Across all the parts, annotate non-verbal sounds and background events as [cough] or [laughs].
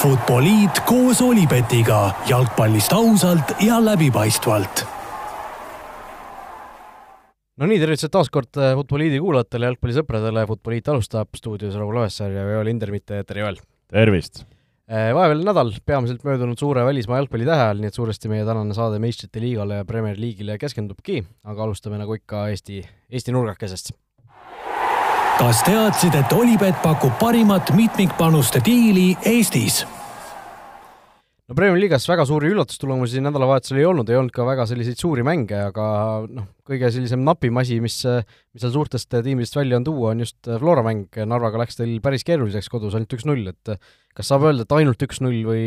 Futboliit koos Olipetiga jalgpallist ausalt ja läbipaistvalt. no nii, tervitused taas kord äh, Futboliidi kuulajatele, jalgpallisõpradele, Futboliit alustab stuudios Raul Oessar ja Joel Hindermitte, tere Joel! tervist! Äh, vahepeal nädal, peamiselt möödunud suure välismaa jalgpallitähe ajal, nii et suuresti meie tänane saade meistrite liigale ja Premier League'ile keskendubki, aga alustame nagu ikka Eesti, Eesti nurgakesest kas teadsid, et Olipet pakub parimat mitmikpanuste diili Eestis? no Premiumi liigas väga suuri üllatustulemusi nädalavahetusel ei olnud, ei olnud ka väga selliseid suuri mänge, aga noh, kõige sellisem napim asi, mis, mis seal suurtest tiimidest välja on tuua, on just Flora mäng, Narvaga läks teil päris keeruliseks kodus, ainult üks-null, et kas saab öelda, et ainult üks-null või,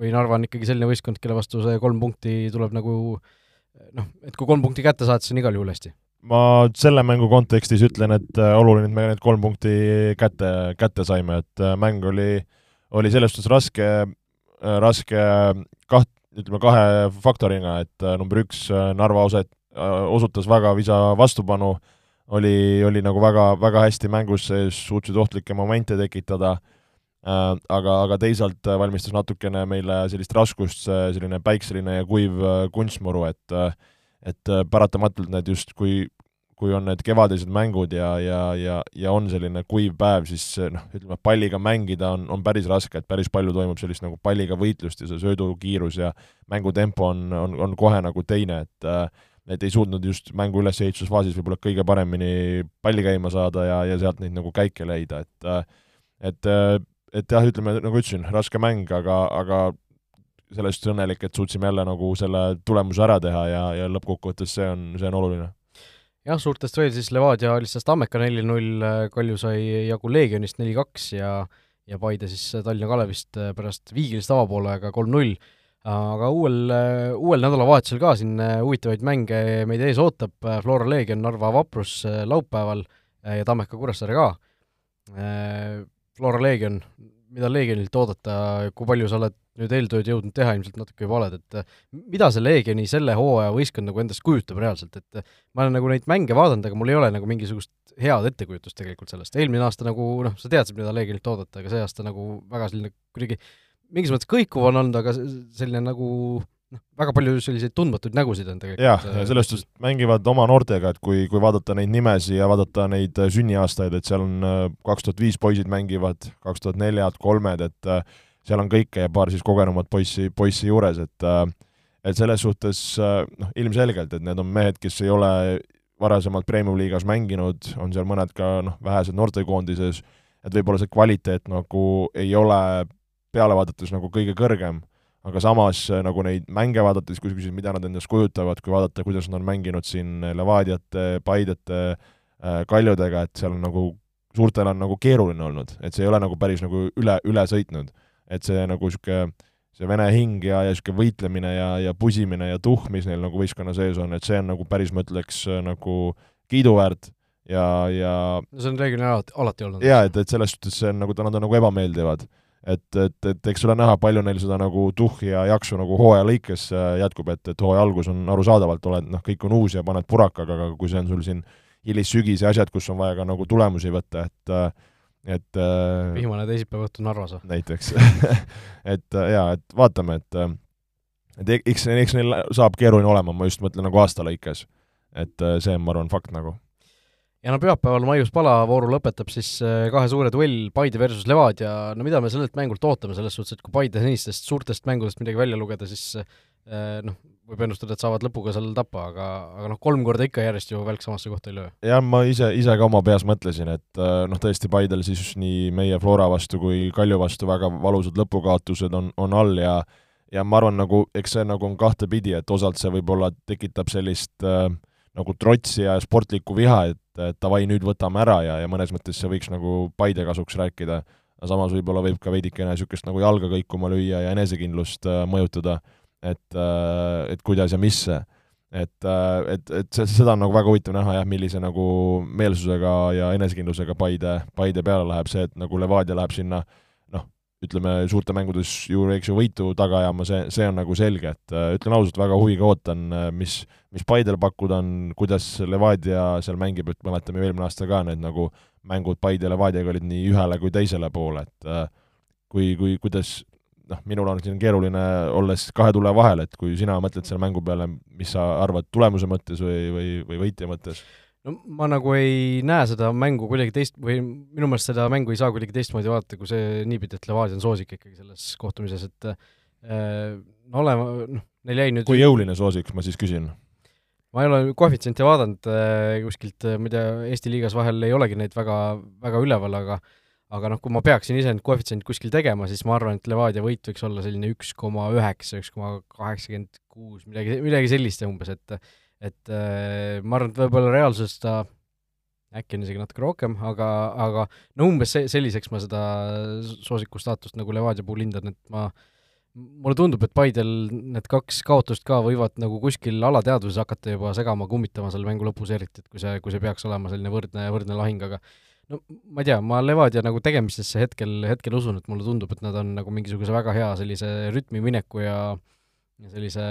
või Narva on ikkagi selline võistkond, kelle vastu see kolm punkti tuleb nagu noh, et kui kolm punkti kätte saad, siis on igal juhul hästi ma selle mängu kontekstis ütlen, et äh, oluline, et me need kolm punkti kätte, kätte saime, et äh, mäng oli, oli selles suhtes raske, äh, raske kaht-, ütleme kahe faktoriga, et number üks, Narva osa, osutas väga visa vastupanu, oli, oli nagu väga, väga hästi mängus sees, suutsid ohtlikke momente tekitada, aga, aga teisalt valmistas natukene meile sellist raskust selline päikseline ja kuiv kunstmuru, et et äh, paratamatult need just, kui, kui on need kevadised mängud ja, ja, ja, ja on selline kuiv päev, siis noh, ütleme, palliga mängida on, on päris raske, et päris palju toimub sellist nagu palliga võitlust ja see söödukiirus ja mängutempo on, on, on kohe nagu teine, et äh, et ei suutnud just mängu ülesehitusfaasis võib-olla kõige paremini palli käima saada ja, ja sealt neid nagu käike leida, et äh, et, äh, et jah, ütleme, nagu ütlesin, raske mäng, aga, aga sellest õnnelik, et suutsime jälle nagu selle tulemuse ära teha ja, ja lõppkokkuvõttes see on, see on oluline. jah, suurtest veel siis Levadia alistas Tammeka neli-null, Kalju sai jagu Leegionist neli-kaks ja ja Paide siis Tallinna Kalevist pärast viigilist avapoolega kolm-null. aga uuel, uuel nädalavahetusel ka siin huvitavaid mänge meid ees ootab, Flora Leegion, Narva Vaprus laupäeval ja Tammeka Kuressaare ka. Flora Leegion, mida Leegionilt oodata, kui palju sa oled nüüd eeltööd jõudnud teha ilmselt natuke valed, et äh, mida see Leegioni selle hooaja võistkond nagu endast kujutab reaalselt, et äh, ma olen nagu neid mänge vaadanud, aga mul ei ole nagu mingisugust head ettekujutust tegelikult sellest, eelmine aasta nagu noh, sa teadsid, mida Leegionilt oodata, aga see aasta nagu väga selline kuidagi mingis mõttes kõikuv on olnud, aga selline nagu noh, väga palju selliseid tundmatuid nägusid on tegelikult. jah, ja äh, selles suhtes mängivad oma noortega, et kui, kui vaadata neid nimesid ja vaadata neid sünniaastaid, et seal on kaks tuhat viis poisid mängivad, kaks tuhat neljad, kolmed, et seal on kõike ja paar siis kogenumat poissi, poissi juures, et äh, et selles suhtes äh, noh, ilmselgelt, et need on mehed, kes ei ole varasemalt Premium-liigas mänginud, on seal mõned ka noh, vähesed noortekoondises, et võib-olla see kvaliteet nagu ei ole peale vaadates nagu kõige kõrgem, aga samas äh, nagu neid mänge vaadates, kui sa küsid, mida nad endast kujutavad, kui vaadata, kuidas nad on mänginud siin Levadiate, Paidete, Kaljudega, et seal on nagu, suurtel on nagu keeruline olnud, et see ei ole nagu päris nagu üle, üle sõitnud et see nagu niisugune see vene hing ja, ja niisugune võitlemine ja, ja pusimine ja tuhh, mis neil nagu võistkonna sees on, et see on nagu päris, ma ütleks, nagu kiiduväärt ja, ja no see on reeglina alati, alati olnud. jaa, et, et selles suhtes see on nagu, nad on nagu ebameeldivad. Et, et, et eks ole näha, palju neil seda nagu tuhhi ja jaksu nagu hooaja lõikes äh, jätkub, et, et hooaja algus on arusaadavalt, oled noh, kõik on uus ja paned purakaga, aga kui see on sul siin hilissügis ja asjad, kus on vaja ka nagu tulemusi võtta, et äh, et äh, vihmane teisipäeva õhtu Narvas või? näiteks [laughs] et jaa, et vaatame, et et eks, eks neil saab keeruline olema, ma just mõtlen nagu aasta lõikes. et see on, ma arvan, fakt nagu. Ja no pühapäeval Maius Pala vooru lõpetab siis äh, kahe suure duell, Paide versus Levadia, no mida me sellelt mängult ootame, selles suhtes, et kui Paide senistest suurtest mängudest midagi välja lugeda, siis äh, noh, võib ennustada, et saavad lõpuga seal tappa, aga, aga noh, kolm korda ikka järjest ju välk samasse kohta ei löö. jah, ma ise, ise ka oma peas mõtlesin, et äh, noh, tõesti Paidel siis nii meie Flora vastu kui Kalju vastu väga valusad lõpukaotused on, on all ja ja ma arvan, nagu eks see nagu on kahtepidi, et osalt see võib-olla tekitab sellist äh, nagu trotsi ja sportlikku viha, et, et davai, nüüd võtame ära ja, ja mõnes mõttes see võiks nagu Paide kasuks rääkida, aga samas võib-olla võib ka veidikene niisugust nagu jalga kõikuma lüüa ja enesekindlust äh, mõjutada. Et, äh, et kuidas ja mis et, äh, et, et see, seda on nagu väga huvitav näha jah, millise nagu meelsusega ja enesekindlusega Paide, Paide peale läheb, see, et nagu Levadia läheb sinna noh, ütleme, suurte mängudes ju, eks ju, võitu taga ajama, see, see on nagu selge, et äh, ütlen ausalt, väga huviga ootan, mis, mis Paidel pakkuda on, kuidas Levadia seal mängib, et mäletame ju eelmine aasta ka need nagu mängud Paide ja Levadiaga olid nii ühele kui teisele poole, et kui, kui, kuidas noh, minul on siin keeruline, olles kahe tule vahel, et kui sina mõtled selle mängu peale, mis sa arvad tulemuse mõttes või, või, või võitja mõttes? No ma nagu ei näe seda mängu kuidagi teist, või minu meelest seda mängu ei saa kuidagi teistmoodi vaadata, kui see niipidi, et Levadia on soosik ikkagi selles kohtumises, et äh, no olema, noh, neil jäi nüüd kui jõuline soosik, ma siis küsin? ma ei ole koefitsiente vaadanud äh, kuskilt, ma ei tea, Eesti liigas vahel ei olegi neid väga, väga üleval, aga aga noh, kui ma peaksin ise nüüd koefitsienti kuskil tegema, siis ma arvan, et Levadia võit võiks olla selline üks koma üheksa, üks koma kaheksakümmend kuus, midagi, midagi sellist umbes, et et äh, ma arvan, et võib-olla reaalsuses ta äkki on isegi natuke rohkem, aga, aga no umbes see, selliseks ma seda soosiku staatust nagu Levadia puhul hindan, et ma mulle tundub, et Paidel need kaks kaotust ka võivad nagu kuskil alateadvuses hakata juba segama, kummitama seal mängu lõpus eriti, et kui see, kui see peaks olema selline võrdne, võrdne lahing, aga no ma ei tea, ma Levadia nagu tegemistesse hetkel, hetkel usun, et mulle tundub, et nad on nagu mingisuguse väga hea sellise rütmi mineku ja ja sellise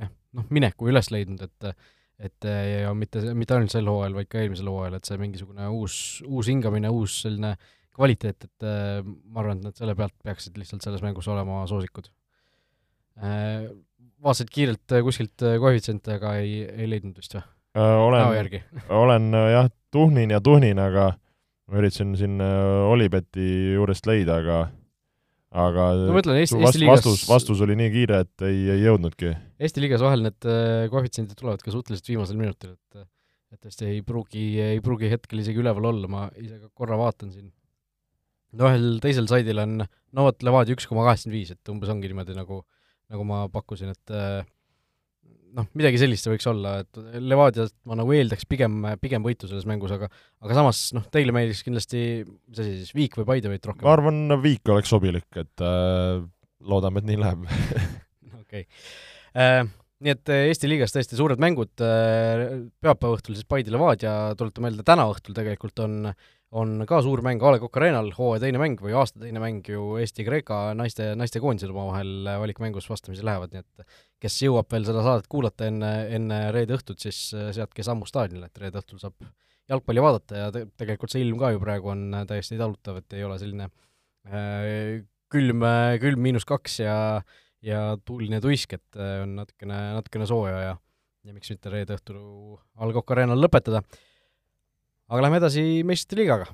jah, noh, mineku üles leidnud, et et ja mitte, mitte ainult sel hooajal, vaid ka eelmisel hooajal, et see mingisugune uus, uus hingamine, uus selline kvaliteet, et ma arvan, et nad selle pealt peaksid lihtsalt selles mängus olema soosikud. Vaatasid kiirelt kuskilt koefitsiente, aga ei, ei leidnud vist või? olen, [laughs] olen jah, tuhnin ja tuhnin, aga ma üritasin siin äh, Olibeti juurest leida, aga aga no ma ütlen, Eesti, vast, Eesti liigas vastus, vastus oli nii kiire, et ei, ei jõudnudki. Eesti liigas vahel need äh, koefitsiendid tulevad ka suhteliselt viimasel minutil, et et tõesti ei pruugi, ei pruugi hetkel isegi üleval olla, ma ise ka korra vaatan siin. no ühel teisel saidil on, no vot, Levadia üks koma kaheksakümmend viis, et umbes ongi niimoodi, nagu, nagu ma pakkusin, et äh, noh, midagi sellist see võiks olla, et Levadialt ma nagu eeldaks pigem, pigem võitu selles mängus, aga aga samas noh, teile meeldiks kindlasti, mis asi siis, Viik või Paide võit rohkem? ma arvan, Viik oleks sobilik, et äh, loodame, et nii läheb [laughs] okei okay. äh,. Nii et äh, Eesti liigas tõesti suured mängud äh,, pühapäeva õhtul siis Paide Levadia, tuletan meelde, täna õhtul tegelikult on on ka suur mäng A Le Coq Arena'l, hooaja teine mäng või aasta teine mäng ju Eesti-Kreeka naiste, naistekoondised omavahel valikmängus vastamisi lähevad, nii et kes jõuab veel seda saadet kuulata enne, enne reede õhtut, siis seadke sammu staadionile, et reede õhtul saab jalgpalli vaadata ja te tegelikult see ilm ka ju praegu on täiesti talutav, et ei ole selline äh, külm, külm miinus kaks ja ja tuuline tuisk, et on natukene, natukene sooja ja ja miks mitte reede õhtul A Le Coq Arena'l lõpetada aga lähme edasi meistrite liigaga.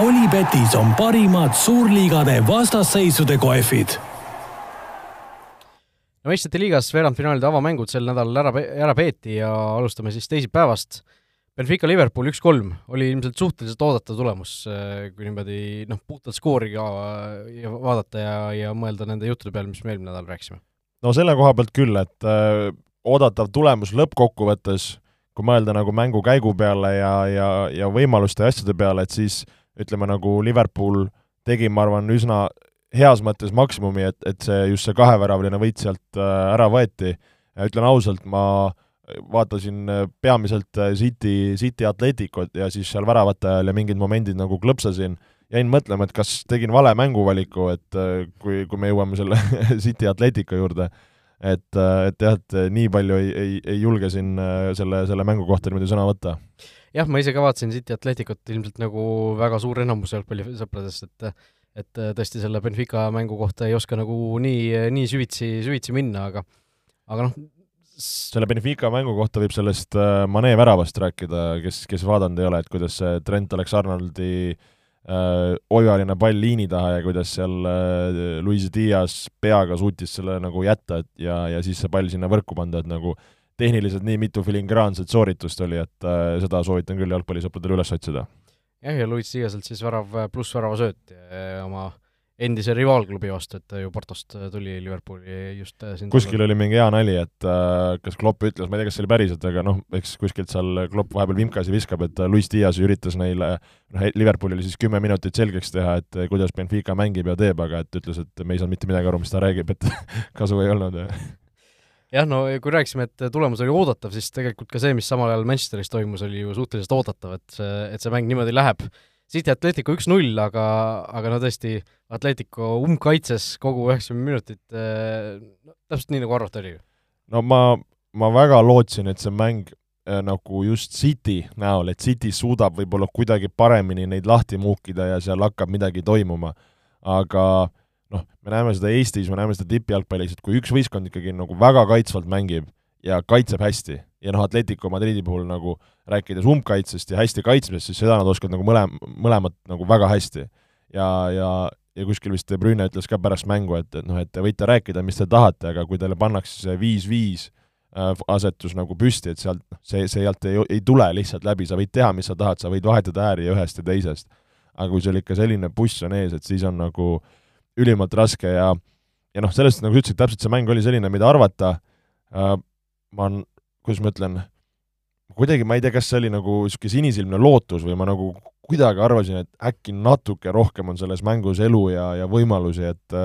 Olipetis on parimad suurliigade vastasseisude kohvid. no meistrite liigas veerandfinaalide avamängud sel nädalal ära, ära peeti ja alustame siis teisipäevast. Benfica Liverpool üks-kolm oli ilmselt suhteliselt oodatav tulemus, kui niimoodi noh, puhtalt skoori ka ja vaadata ja, ja mõelda nende juttude peale, mis me eelmine nädal rääkisime. no selle koha pealt küll, et äh, oodatav tulemus lõppkokkuvõttes äh, kui mõelda nagu mängu käigu peale ja, ja, ja võimaluste ja asjade peale, et siis ütleme nagu Liverpool tegi, ma arvan, üsna heas mõttes maksimumi, et, et see, just see kaheväravaline võit sealt äh, ära võeti. ütlen ausalt, ma vaatasin äh, peamiselt äh, City, City Atleticot ja siis seal väravate ajal ja mingid momendid nagu klõpsasin, jäin mõtlema, et kas tegin vale mänguvaliku, et kui, kui me jõuame selle [laughs] City Atletico juurde et, äh, et jah, et nii palju ei, ei, ei julge siin äh, selle, selle mängu kohta niimoodi sõna võtta. jah, ma ise ka vaatasin City Atleticut ilmselt nagu väga suur enamus jalgpallisõpradest, et et äh, tõesti selle Benfica mängu kohta ei oska nagu nii, nii süvitsi, süvitsi minna, aga aga noh, selle Benfica mängu kohta võib sellest Mane väravast rääkida, kes, kes vaadanud ei ole, et kuidas see Trent Alexander-Arnoldi äh, äh, oivaline pall liini taha ja kuidas seal äh, Luis Diaz peaga suutis selle nagu jätta, et ja, ja siis see pall sinna võrku panda, et nagu tehniliselt nii mitu filigraanset sooritust oli, et äh, seda soovitan küll jalgpallisõpradel üles otsida. jah, ja Luis Diazelt siis värav pluss väravasööt oma endise rivaalklubi vastu, et ta ju Portost tuli Liverpooli just äh, siin kuskil oli mingi hea nali, et äh, kas Klopp ütles, ma ei tea, kas see oli päriselt, aga noh, eks kuskilt seal Klopp vahepeal vimkasi viskab, et äh, Luis Diaz üritas neile noh, Liverpoolile siis kümme minutit selgeks teha, et äh, kuidas Benfica mängib ja teeb, aga et ütles, et me ei saanud mitte midagi aru, mis ta räägib, et [laughs] kasu ei olnud. Jah, no kui rääkisime, et tulemus oli oodatav, siis tegelikult ka see, mis samal ajal Manchesteris toimus, oli ju suhteliselt oodatav, et see, et see mäng niimoodi läheb City Atletico üks-null, aga, aga no tõesti, Atletico umbkaitses kogu üheksakümmend minutit äh,, täpselt nii, nagu arvata oli ju. no ma, ma väga lootsin, et see mäng, äh, nagu just City näol, et City suudab võib-olla kuidagi paremini neid lahti muukida ja seal hakkab midagi toimuma. aga noh, me näeme seda Eestis, me näeme seda tippjalgpallis, et kui üks võistkond ikkagi nagu väga kaitsvalt mängib ja kaitseb hästi ja noh, Atletico Madridi puhul nagu rääkides umbkaitsest ja hästi kaitsmisest, siis seda nad oskavad nagu mõle-, mõlemat nagu väga hästi. ja, ja, ja kuskil vist De Bruyne ütles ka pärast mängu, et, et noh, et te võite rääkida, mis te tahate, aga kui teile pannakse see viis-viis äh, asetus nagu püsti, et sealt, noh, see, sealt ei, ei tule lihtsalt läbi, sa võid teha, mis sa tahad, sa võid vahetada ääri ühest ja teisest. aga kui sul ikka selline buss on ees, et siis on nagu ülimalt raske ja ja noh, sellest nagu sa ütlesid, täpselt see mäng oli selline, mida arvata äh,, ma, kuidas ma ütlen, kuidagi ma ei tea, kas see oli nagu niisugune sinisilmne lootus või ma nagu kuidagi arvasin, et äkki natuke rohkem on selles mängus elu ja, ja võimalusi, et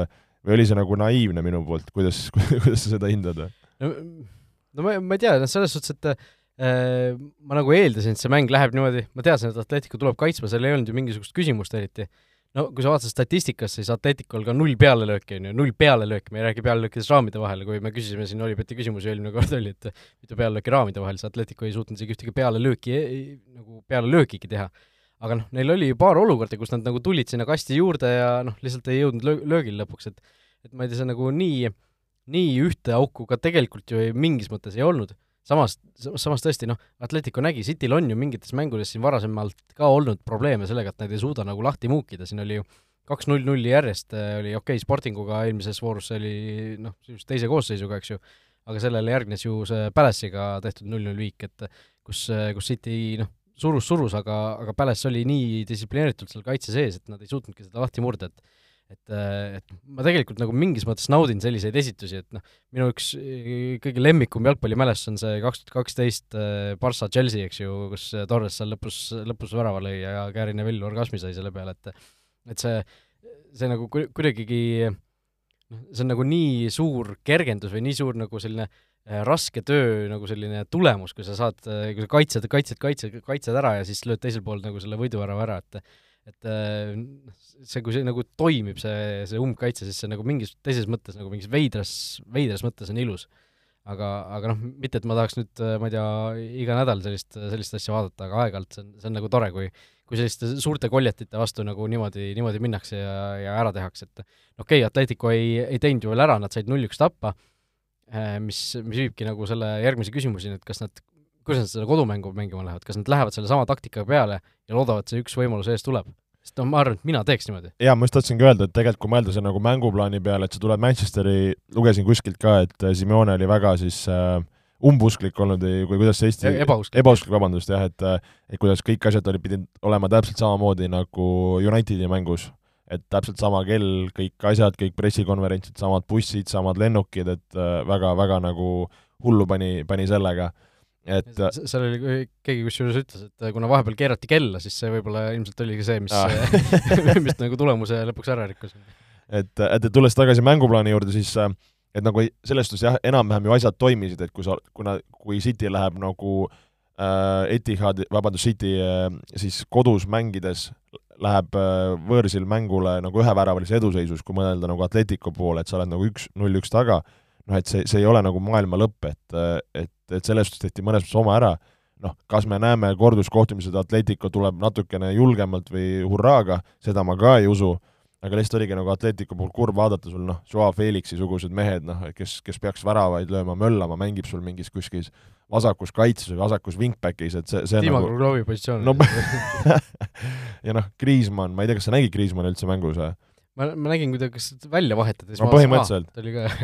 või oli see nagu naiivne minu poolt, kuidas, [laughs] kuidas sa seda hindad? no, no ma, ma ei tea, noh selles suhtes, et äh, ma nagu eeldasin, et see mäng läheb niimoodi, ma teadsin, et Atletico tuleb kaitsma, seal ei olnud ju mingisugust küsimust eriti no kui sa vaatad statistikast, siis Atleticul ka null pealelööki on ju, null pealelööki, me ei räägi pealelöökidest raamide vahel, kui me küsisime siin Olipeti küsimusi eelmine kord oli, et mitu pealelööki raamide vahel, siis Atletico ei suutnud isegi ühtegi pealelööki nagu pealelöökigi teha. aga noh, neil oli paar olukorda, kus nad nagu tulid sinna kasti juurde ja noh, lihtsalt ei jõudnud löö-, löögile lõpuks, et et ma ei tea, see nagu nii, nii ühte auku ka tegelikult ju ei, mingis mõttes ei olnud samas, samas tõesti noh, Atletico nägi, Cityl on ju mingites mängudes siin varasemalt ka olnud probleeme sellega, et nad ei suuda nagu lahti muukida, siin oli ju kaks null nulli järjest äh, oli okei okay,, Sportinguga eelmises voorus oli noh, just teise koosseisuga, eks ju, aga sellele järgnes ju see Palace'iga tehtud null-null viik, et kus, kus City noh, surus, surus, aga, aga Palace oli nii distsiplineeritult seal kaitse sees, et nad ei suutnudki seda lahti murda, et et, äh, et ma tegelikult nagu mingis mõttes naudin selliseid esitusi, et noh, minu üks äh, kõige lemmikum jalgpallimälestus on see kaks tuhat kaksteist äh, Barca Chelsea, eks ju, kus Torres seal lõpus, lõpus värava lõi ja Gary Neville orgasmi sai selle peale, et et see, see nagu kuidagigi noh, see on nagu nii suur kergendus või nii suur nagu selline raske töö nagu selline tulemus, kui sa saad, kui sa kaitsed, kaitsed, kaitsed, kaitsed ära ja siis lööd teisel pool nagu selle võiduvärava ära, et et äh, see, kui see nagu toimib, see, see umbkaitse, siis see nagu mingis teises mõttes nagu mingis veidras, veidras mõttes on ilus. aga, aga noh, mitte et ma tahaks nüüd, äh, ma ei tea, iga nädal sellist, sellist asja vaadata, aga aeg-ajalt see on, see on nagu tore, kui kui selliste suurte koljatite vastu nagu niimoodi, niimoodi minnakse ja, ja ära tehakse, et okei okay,, Atletico ei, ei teinud ju veel ära, nad said null-üks tappa, äh, mis, mis viibki nagu selle järgmise küsimuseni, et kas nad kuidas nad seda kodumängu mängima lähevad, kas nad lähevad sellesama taktikaga peale ja loodavad, see üks võimalus ees tuleb? sest noh, ma arvan, et mina teeks niimoodi. jaa, ma just tahtsingi öelda, et tegelikult kui mõelda see nagu mänguplaani peale, et sa tuled Manchesteri, lugesin kuskilt ka, et äh, Simeone oli väga siis äh, umbusklik olnud või kuidas see Eesti ebausklik, ebausklik, vabandust, jah, et äh, et kuidas kõik asjad olid, pidid olema täpselt samamoodi nagu Unitedi mängus. et täpselt sama kell, kõik asjad, kõik pressikonverentsid, samad bussid, samad lennukid, et äh, väga, väga nagu hullu pani, pani sellega et seal oli, keegi kusjuures ütles, et kuna vahepeal keerati kella, siis see võib-olla ilmselt oligi see, mis [laughs] mis nagu tulemuse lõpuks ära rikkus. et, et tulles tagasi mänguplaani juurde, siis et nagu selles suhtes jah, enam-vähem ju asjad toimisid, et kui sa, kuna, kui City läheb nagu äh, Etihad, vabandust, City äh, siis kodus mängides läheb äh, võõrsil mängule nagu üheväravalis eduseisus, kui mõelda nagu Atletico poole, et sa oled nagu üks, null üks taga, noh et see, see ei ole nagu maailma lõpp, et, et, et selles suhtes tehti mõnes mõttes oma ära, noh, kas me näeme korduskohtumised, Atletico tuleb natukene julgemalt või hurraaga, seda ma ka ei usu, aga lihtsalt oligi nagu Atletico puhul kurb vaadata sul noh, Joao Felixi sugused mehed, noh, kes, kes peaks väravaid lööma, möllama, mängib sul mingis kuskil vasakus kaitses või vasakus wingback'is, et see, see Dima nagu Kruglovi positsioon. no [laughs] ja noh, Kriismann, ma ei tea, kas sa nägid Kriismanni üldse mängus või? Ma, ma nägin, kui ta kas välja vahetati, siis no, põhimõtteliselt,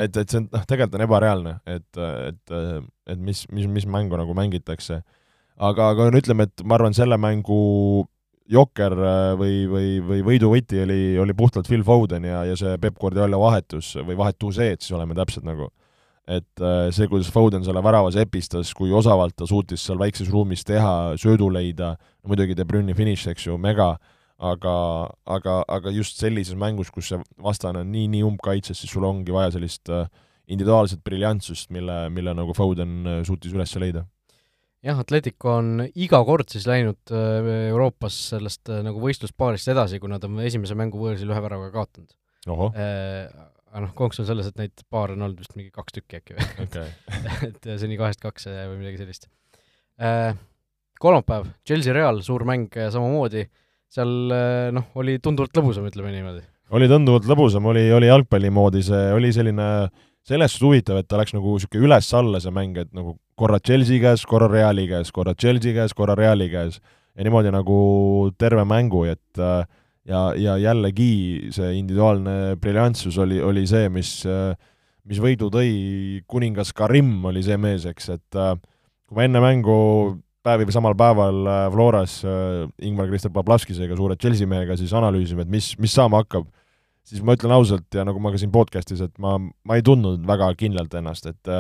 et, et see on, noh, tegelikult on ebareaalne, et, et, et mis, mis, mis mängu nagu mängitakse. aga, aga no ütleme, et ma arvan, selle mängu jokker või, või, või võiduvõti oli, oli puhtalt Phil Foden ja, ja see Peep Guardiola vahetus või vahetused, siis oleme täpsed nagu. et see, kuidas Foden selle väravas epistas, kui osavalt ta suutis seal väikses ruumis teha, söödu leida, muidugi De Bruyne'i finiš, eks ju, mega aga, aga, aga just sellises mängus, kus see vastane on nii, nii umbkaitses, siis sul ongi vaja sellist äh, individuaalset briljantsust, mille, mille nagu Foden äh, suutis üles leida. jah, Atletico on iga kord siis läinud äh, Euroopas sellest nagu võistluspaarist edasi, kui nad on esimese mängu võõrsil ühe väravaga kaotanud. aga noh, konks on selles, et neid paare on olnud vist mingi kaks tükki äkki või [laughs] okay. [laughs] et seni kahest kaks või midagi sellist kolmapäev, Chelsea Real, suur mäng samamoodi, seal noh, oli tunduvalt lõbusam, ütleme niimoodi. oli tunduvalt lõbusam, oli, oli jalgpalli moodi, see oli selline selles suhtes huvitav, et ta läks nagu niisugune üles-alla, see mäng, et nagu korra Chelsea käes, korra Reali käes, korra Chelsea käes, korra Reali käes ja niimoodi nagu terve mängu, et äh, ja, ja jällegi see individuaalne briljantsus oli, oli see, mis, äh, mis võidu tõi, kuningas Karim oli see mees, eks, et kui me enne mängu päevi või samal päeval Floras Ingmar-Krister Pavlovskisega, suure Chelsea mehega, siis analüüsime, et mis, mis saama hakkab, siis ma ütlen ausalt ja nagu ma ka siin podcast'is, et ma, ma ei tundnud väga kindlalt ennast, et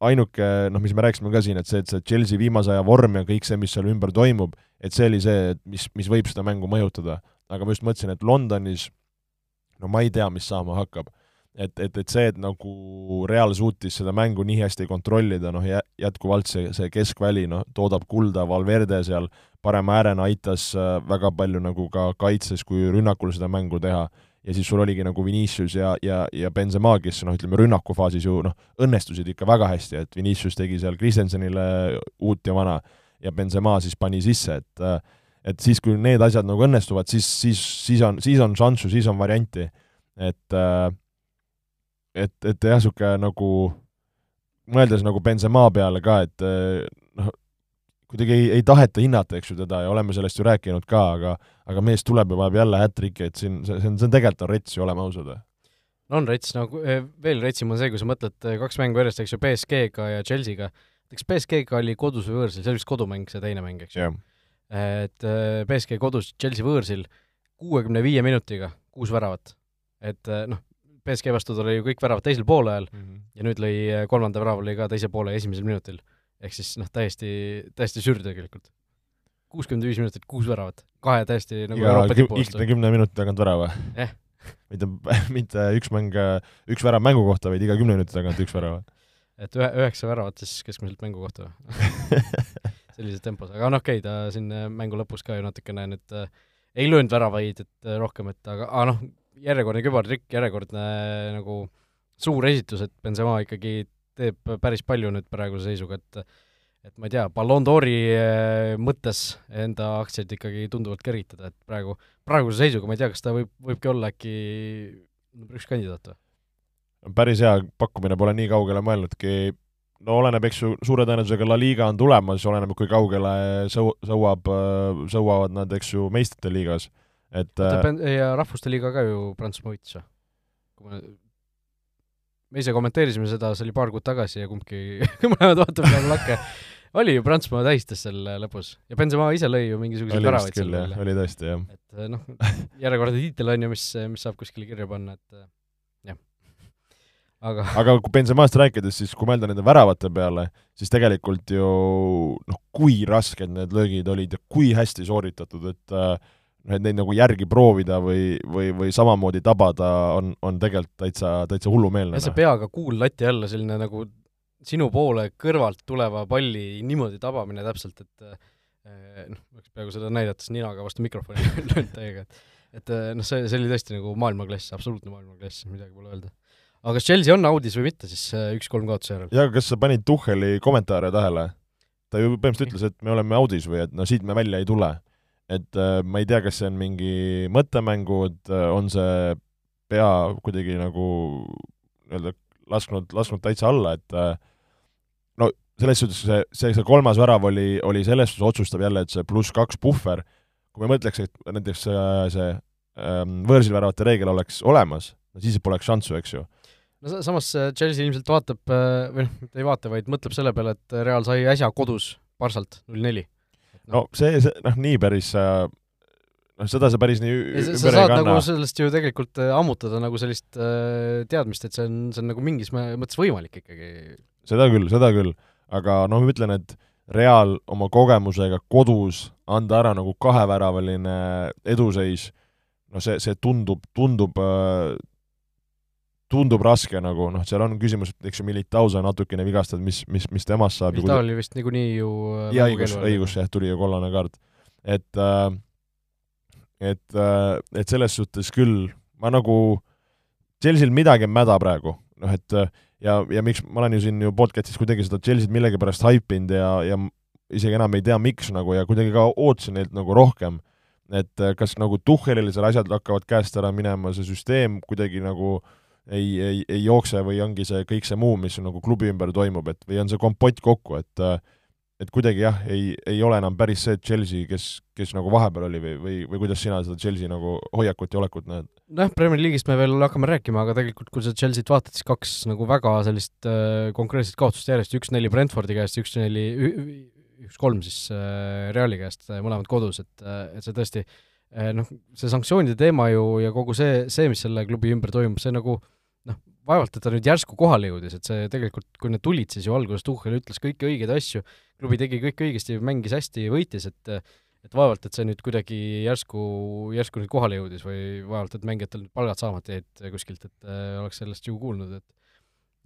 ainuke noh, mis me rääkisime ka siin, et see, et see Chelsea viimase aja vorm ja kõik see, mis seal ümber toimub, et see oli see, et mis, mis võib seda mängu mõjutada. aga ma just mõtlesin, et Londonis no ma ei tea, mis saama hakkab. Et, et, et see, et nagu Real suutis seda mängu nii hästi kontrollida, noh jätkuvalt see, see keskväli, noh, toodab kulda, Valverde seal parema äärena aitas äh, väga palju nagu ka kaitses kui rünnakul seda mängu teha ja siis sul oligi nagu Vinicius ja, ja, ja Benzema, kes noh, ütleme rünnakufaasis ju noh, õnnestusid ikka väga hästi, et Vinicius tegi seal Christensenile uut ja vana ja Benzema siis pani sisse, et et siis, kui need asjad nagu õnnestuvad, siis, siis, siis on, siis on šanssu, siis on varianti. et et, et jah, niisugune nagu mõeldes nagu Benzema peale ka, et noh, kuidagi ei, ei taheta hinnata, eks ju, teda ja oleme sellest ju rääkinud ka, aga aga mees tuleb ja vajab jälle hat-trick'i, et siin, see, see on, see on tegelikult on rets ju, oleme ausad. no on rets, no eh, veel retsim on see, kui sa mõtled eh, kaks mängu järjest, eks ju, BSG-ga ja Chelsea'ga, eks BSG-ga oli kodus või võõrsil, see oli vist kodumäng, see teine mäng, eks ju yeah.? et eh, BSG kodus, Chelsea võõrsil, kuuekümne viie minutiga kuus väravat. et noh, BSG vastu tal oli ju kõik väravad teisel poolajal mm -hmm. ja nüüd lõi kolmanda värava lõi ka teise poole esimesel minutil ehk siis noh, täiesti, täiesti sür tegelikult. kuuskümmend viis minutit, kuus väravat, kahe täiesti nagu ja Euroopa tipu vastu. kümne minuti tagant värava eh.? [laughs] mitte, mitte üks mäng, üks värav mängu kohta, vaid iga kümne minuti tagant üks värav. et ühe, üheksa väravat siis keskmiselt mängu kohta [laughs] sellises tempos, aga noh, okei okay,, ta siin äh, mängu lõpus ka ju natukene nüüd äh, ei löönud väravaid, et äh, rohkem, et aga, aga noh, järjekordne kübartrikk, järjekordne äh, nagu suur esitus, et Benzema ikkagi teeb päris palju nüüd praeguse seisuga, et et ma ei tea, Ballon d'Ori eh, mõttes enda aktsiaid ikkagi tunduvalt kergitada, et praegu, praeguse seisuga ma ei tea, kas ta võib, võibki olla äkki number üks kandidaat või? päris hea pakkumine, pole nii kaugele mõelnudki, no oleneb, eks ju, suure tõenäosusega La Liga on tulemas, oleneb, kui kaugele sõu-, sõuab, sõuavad nad, eks ju, meistrite liigas, et ja Rahvuste Liiga ka ju Prantsusmaa võitis või? kui ma me ise kommenteerisime seda, see oli paar kuud tagasi ja kumbki [laughs] mõlemad vaatame nagu lakke. oli ju, Prantsusmaa tähistas seal lõpus ja Benzema ise lõi ju mingisuguseid väravaid seal veel. oli tõesti, jah. et noh, järjekordne tiitel on ju, mis, mis saab kuskile kirja panna, et jah. aga [laughs] aga kui Benzemast rääkides, siis kui mõelda nende väravate peale, siis tegelikult ju noh, kui rasked need löögid olid ja kui hästi sooritatud, et äh, et neid nagu järgi proovida või, või, või samamoodi tabada on, on tegelikult täitsa, täitsa hullumeelne. see peaga kuul lati alla, selline nagu sinu poole kõrvalt tuleva palli niimoodi tabamine täpselt, et eh, noh, oleks peaaegu seda näidates ninaga vastu mikrofoni [laughs] löönud täiega, et et eh, noh, see, see oli tõesti nagu maailmaklass, absoluutne maailmaklass, midagi pole öelda. aga kas Chelsea on audis või mitte siis eh, üks-kolm kaotuse järel? jaa, kas sa panid Tuhheli kommentaare tähele? ta ju põhimõtteliselt ütles, et me oleme audis või et no siit me välja ei tule et äh, ma ei tea, kas see on mingi mõttemängud, äh, on see pea kuidagi nagu nii-öelda lasknud, lasknud täitsa alla, et äh, no selles suhtes see, see, see kolmas värav oli, oli selles suhtes otsustav jälle, et see pluss kaks puhver, kui me mõtleks, et näiteks see, see ähm, võõrsil väravate reegel oleks olemas, no siis poleks šanssu, eks ju. No samas Chelsea ilmselt vaatab, või noh, mitte ei vaata, vaid mõtleb selle peale, et Real sai äsja kodus Barsalt null neli no see, see noh, nii päris äh, noh, seda sa päris nii sa, sa saad nagu sellest ju tegelikult äh, ammutada nagu sellist äh, teadmist, et see on, see on nagu mingis mõttes võimalik ikkagi. seda küll, seda küll, aga noh, ma ütlen, et Real oma kogemusega kodus anda ära nagu kaheväravaline eduseis, noh, see, see tundub, tundub tundub raske nagu, noh, seal on küsimus, et eks ju Militao sai natukene vigastatud, mis, mis, mis temast saab. Militao oli vist niikuinii ju äh, jaa, õigus, õigus, jah, tuli ju kollane kaart. et äh, et äh,, et selles suhtes küll ma nagu, Chelsea'l midagi on mäda praegu, noh et äh, ja, ja miks ma olen ju siin ju podcast'is kuidagi seda Chelsea't millegipärast haipinud ja, ja isegi enam ei tea, miks nagu ja kuidagi ka ootasin neilt nagu rohkem, et äh, kas nagu Tuhhelile seal asjad hakkavad käest ära minema, see süsteem kuidagi nagu ei, ei, ei jookse või ongi see kõik see muu, mis nagu klubi ümber toimub, et või on see kompott kokku, et äh, et kuidagi jah, ei, ei ole enam päris see Chelsea, kes, kes nagu vahepeal oli või, või, või kuidas sina seda Chelsea nagu hoiakut ja olekut näed? nojah, Premier League'ist me veel hakkame rääkima, aga tegelikult kui sa Chelsea't vaatad, siis kaks nagu väga sellist äh, konkreetset kaotust järjest, üks-neli Brentfordi käest, üks-neli, üks-kolm siis äh, Reali käest äh,, mõlemad kodus, et äh,, et see tõesti äh, noh, see sanktsioonide teema ju ja kogu see, see, mis selle klubi ümber toimub, see nagu noh, vaevalt, et ta nüüd järsku kohale jõudis, et see tegelikult, kui need tulid, siis ju alguses Tuhhel ütles kõiki õigeid asju, klubi tegi kõik õigesti, mängis hästi, võitis, et et vaevalt, et see nüüd kuidagi järsku, järsku nüüd kohale jõudis või vaevalt, et mängijatel palgad saamata jäid kuskilt, et äh, oleks sellest ju kuulnud, et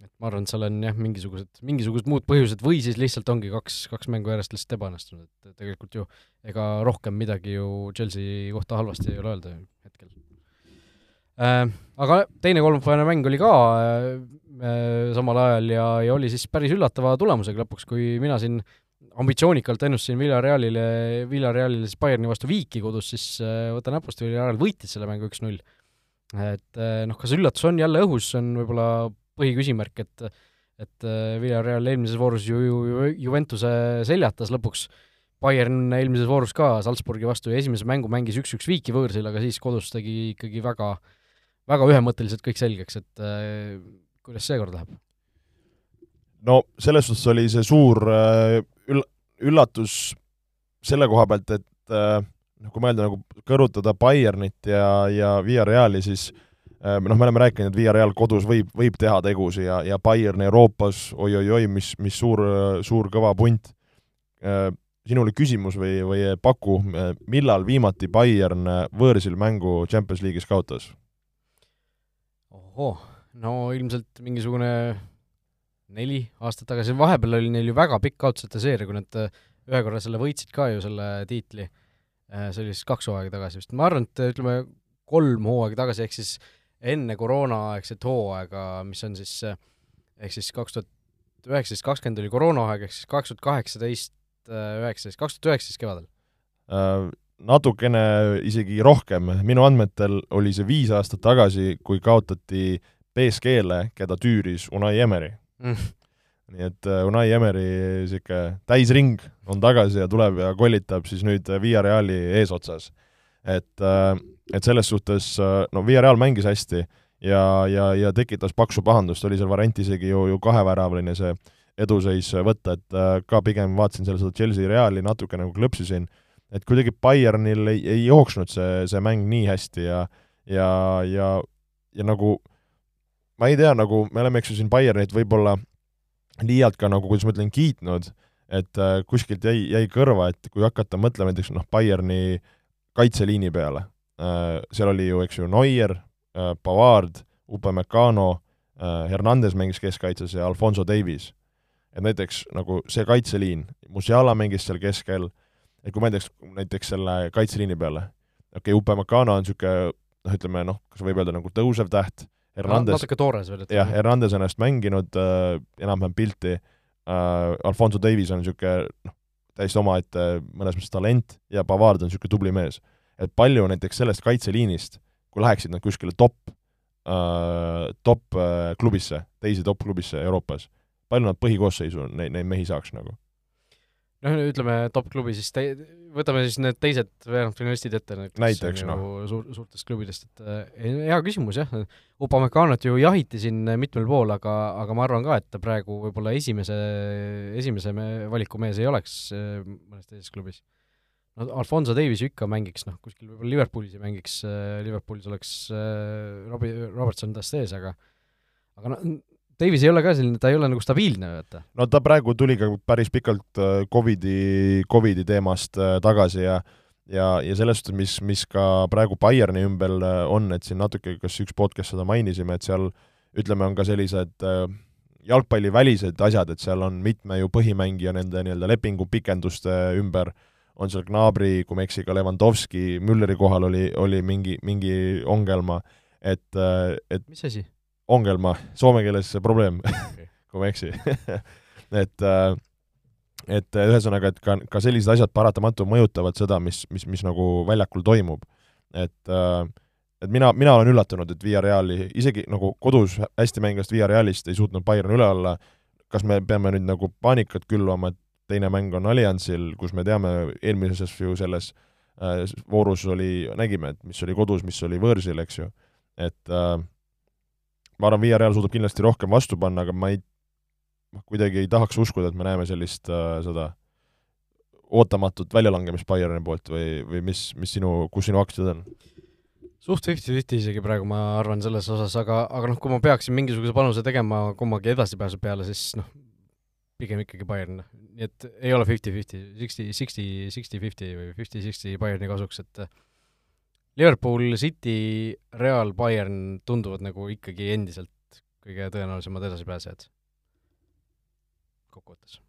et ma arvan, et seal on jah, mingisugused, mingisugused muud põhjused või siis lihtsalt ongi kaks, kaks mängu järjest lihtsalt ebaõnnestunud, et tegelikult ju ega rohkem midagi ju Chelsea kohta halvasti ei ole öelda hetkel. Aga teine kolmapäevane mäng oli ka äh, äh, samal ajal ja, ja oli siis päris üllatava tulemusega lõpuks, kui mina siin ambitsioonikalt ennustasin Villarealile, Villarealile siis Bayerni vastu viiki kodus, siis äh, võta näpust, Villareal võitis selle mängu üks-null. et äh, noh, kas üllatus on jälle õhus, see on võib-olla põhiküsimärk, et et äh, Villareal eelmises voorus ju, ju, ju Juventuse seljatas lõpuks, Bayern eelmises voorus ka Salzburgi vastu ja esimese mängu mängis üks-üks viiki võõrsil, aga siis kodus tegi ikkagi väga, väga ühemõtteliselt kõik selgeks, et äh, kuidas seekord läheb? no selles suhtes oli see suur äh, üll-, üllatus selle koha pealt, et äh, noh, kui mõelda nagu kõrvutada Bayernit ja, ja Via Reali, siis äh, noh, me oleme rääkinud, et Via Real kodus võib, võib teha tegusid ja, ja Bayern Euroopas oi-oi-oi, mis, mis suur, suur kõva punt. sinule küsimus või, või paku, millal viimati Bayern võõrsil mängu Champions League'is kaotas? Ohoh, no ilmselt mingisugune neli aastat tagasi, vahepeal oli neil ju väga pikk kaotusete seeria, kui nad äh, ühe korra selle võitsid ka ju, selle tiitli, äh, see oli siis kaks hooaega tagasi vist, ma arvan, et äh, ütleme, kolm hooaega tagasi, ehk siis enne koroonaaegset hooaega, mis on siis ehk siis kaks tuhat üheksateist, kakskümmend oli koroonaaeg, ehk siis kaks tuhat kaheksateist, üheksateist, kaks tuhat üheksateist kevadel uh,? Natukene isegi rohkem, minu andmetel oli see viis aastat tagasi, kui kaotati BSG-le, keda tüüris Unai Emeri mm.. nii et äh, Unai Emeri niisugune täisring on tagasi ja tuleb ja kollitab siis nüüd äh, Via Reali eesotsas. et, äh, et selles suhtes no Via Real mängis hästi ja, ja, ja tekitas paksu pahandust, oli seal variant isegi ju, ju kaheväravaline see eduseis võtta, et ka pigem vaatasin seal seda Chelsea Reali natuke nagu klõpsisin, et kuidagi Bayernil ei, ei jooksnud see, see mäng nii hästi ja ja, ja, ja nagu ma ei tea, nagu me oleme, eks ju, siin Bayernit võib-olla liialt ka nagu, kuidas ma ütlen, kiitnud, et äh, kuskilt jäi, jäi kõrva, et kui hakata mõtlema näiteks noh, Bayerni kaitseliini peale äh,, seal oli ju, eks ju, Neuer äh,, Pavard, Upamecano äh,, Hernandez mängis keskkaitses ja Alfonso Davies. et näiteks nagu see kaitseliin, Musiala mängis seal keskel, et kui mõeldaks näiteks selle kaitseliini peale, okei okay,, Upamecano on niisugune noh, ütleme noh, kas võib öelda nagu tõusev täht, Hernandez natuke toores veel, et jah, Hernandez on ennast mänginud äh, enam-vähem pilti äh,, Alfonso Davies on niisugune noh, täiesti omaette mõnes mõttes talent ja Pavard on niisugune tubli mees. et palju näiteks sellest kaitseliinist, kui läheksid nad kuskile top äh,, top äh, klubisse, teise top klubisse Euroopas, palju nad põhikoosseisu neid, neid mehi saaks nagu? Noh, ütleme top-klubi, siis te-, võtame siis need teised veerandfinalistid ette, näiteks noh. suur, suurtest klubidest, et äh, hea küsimus jah, Upamekanot ju jahiti siin mitmel pool, aga, aga ma arvan ka, et ta praegu võib-olla esimese, esimese me, valiku mees ei oleks äh, mõnes teises klubis. no Alfonso Davis ju ikka mängiks, noh, kuskil võib-olla Liverpoolis ja mängiks äh,, Liverpoolis oleks Robbie Robertson tast ees, aga aga noh, Davis ei ole ka selline, ta ei ole nagu stabiilne, vaata. no ta praegu tuli ka päris pikalt äh, Covidi, Covidi teemast äh, tagasi ja ja, ja selles suhtes, mis, mis ka praegu Bayerni ümber äh, on, et siin natuke, kas üks podcast seda mainisime, et seal ütleme, on ka sellised jalgpallivälised asjad, et seal on mitme ju põhimängija nende nii-öelda lepingupikenduste ümber, on seal Gnabry, kui ma ei eksi, ka Levandovski, Mülleri kohal oli, oli mingi, mingi ongelma, et, et mis asi? Ongelma, soome keeles probleem okay. [laughs] kui ma ei eksi [laughs] et äh, et ühesõnaga, et ka, ka sellised asjad paratamatult mõjutavad seda, mis, mis, mis nagu väljakul toimub. et äh, et mina, mina olen üllatunud, et Villareali, isegi nagu kodus hästi mängivast Villarealist ei suutnud Bayern üle olla, kas me peame nüüd nagu paanikat külvama, et teine mäng on Alliansil, kus me teame, eelmises ju selles äh, voorus oli, nägime, et mis oli kodus, mis oli võõrsil, eks ju, et äh, ma arvan, Villareal suudab kindlasti rohkem vastu panna, aga ma ei, kuidagi ei tahaks uskuda, et me näeme sellist äh, seda ootamatut väljalangemist Bayerni poolt või, või mis, mis sinu, kus sinu aktsiad on? suht fifty-fifty isegi praegu ma arvan selles osas, aga, aga noh, kui ma peaksin mingisuguse panuse tegema kummagi edasipääsu peale, siis noh, pigem ikkagi Bayern, nii et ei ole fifty-fifty, sixty, sixty, sixty-fifty või fifty-sixty Bayerni kasuks, et Liverpool, City, Real, Bayern tunduvad nagu ikkagi endiselt kõige tõenäolisemad edasipääsejad kokkuvõttes.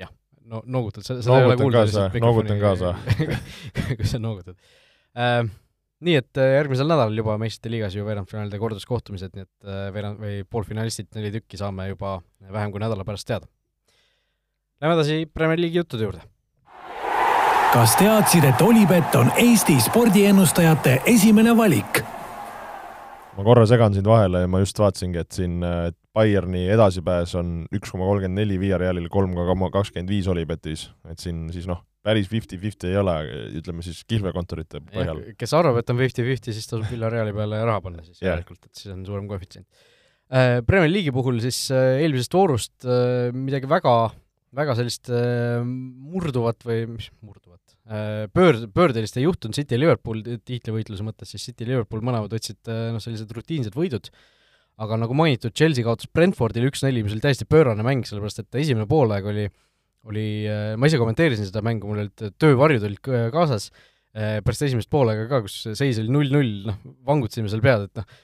jah, no noogutad, seda, seda ei ole kuulda. noogutan kaasa [laughs] kui sa noogutad äh,. nii et äh, järgmisel nädalal juba meistrite liigas ju veerandfinaalide korduskohtumised, nii et äh, veerand- või poolfinalistid, neli tükki, saame juba vähem kui nädala pärast teada. Lähme edasi Premier League'i juttude juurde kas teadsid, et Olipet on Eesti spordiennustajate esimene valik? ma korra segan sind vahele ja ma just vaatasingi, et siin et Bayerni edasipääs on üks koma kolmkümmend neli, Villarealil kolm koma kakskümmend viis Olipetis, et siin siis noh, päris fifty-fifty ei ole, ütleme siis kihlvekontorite põhjal. kes arvab, et on fifty-fifty, siis tasub Villareali peale raha panna siis yeah. järelikult, et siis on suurem koefitsient. Äh, Premier League'i puhul siis äh, eelmisest voorust äh, midagi väga, väga sellist murduvat või mis murduvat, pöörd, pöördelist ei juhtunud City ja Liverpool tiitlivõitluse mõttes, siis City ja Liverpool mõlemad võtsid äh, noh, sellised rutiinsed võidud, aga nagu mainitud, Chelsea kaotas Brentfordile üks-neli, mis oli täiesti pöörane mäng, sellepärast et esimene poolaeg oli, oli, äh, ma ise kommenteerisin seda mängu, mul olid töövarjud olid kaasas, pärast esimest poolega ka, kus seis oli null-null, noh, vangutasime seal pead, et noh,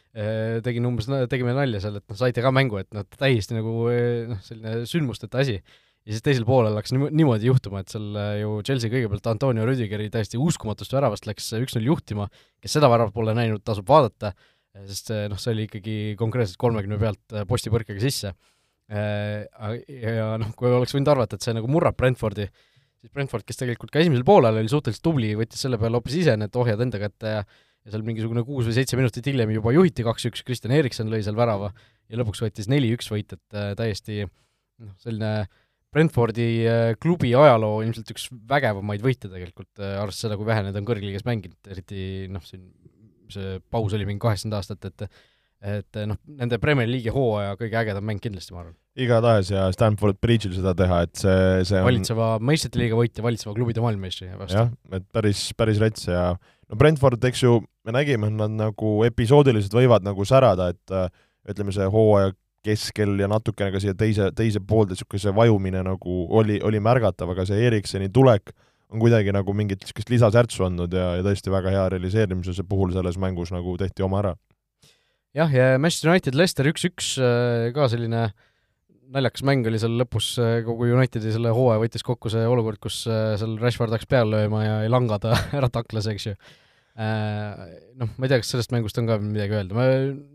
tegin umbes, tegime nalja seal, et noh, saite ka mängu, et noh, täiesti nagu noh, selline sündmusteta asi ja siis teisel poolel hakkas niimoodi juhtuma, et seal äh, ju Chelsea kõigepealt Antonio Rüdigeri täiesti uskumatust väravast läks äh, üks-null juhtima, kes seda väravat pole näinud, tasub vaadata, äh, sest noh, see oli ikkagi konkreetselt kolmekümne pealt postipõrkega sisse. Ja noh, kui oleks võinud arvata, et see nagu murrab Brentfordi, siis Brentford, kes tegelikult ka esimesel poolel oli suhteliselt tubli, võttis selle peale hoopis ise need ohjad enda kätte ja ja seal mingisugune kuus või seitse minutit hiljem juba juhiti kaks-üks, Kristjan Erikson lõi seal värava ja lõpuks võttis neli-üks võit, et täiesti noh, selline äh, Brentfordi äh, klubi ajaloo ilmselt üks vägevamaid võite tegelikult, äh, arvestades seda, kui vähe need on kõrgliigas mänginud, eriti noh, siin see paus oli mingi kaheksakümmend aastat, et et noh, nende Premier League'i hooaja kõige ägedam mäng kindlasti, ma arvan. igatahes ja Stanford Bridge'il seda teha, et see, see on valitseva meistrite liiga võitja, valitseva klubide maailmameistri vastu. jah, et päris, päris rets ja no Brentford, eks ju, me nägime, nad nagu episoodiliselt võivad nagu särada, et äh, ütleme, see hooaja keskel ja natukene ka siia teise, teise poolde niisugune vajumine nagu oli, oli märgatav, aga see Eriksoni tulek on kuidagi nagu mingit niisugust lisasärtsu andnud ja, ja tõesti väga hea realiseerimise puhul selles mängus nagu tehti oma ära. jah, ja Manchester United Leicester üks-üks äh, ka selline naljakas mäng oli seal lõpus, äh, kogu Unitedi selle hooaja võttis kokku see olukord, kus äh, seal Rashford hakkas peale lööma ja ei langa ta [laughs] ära taklas, eks ju. Noh, ma ei tea, kas sellest mängust on ka midagi öelda, ma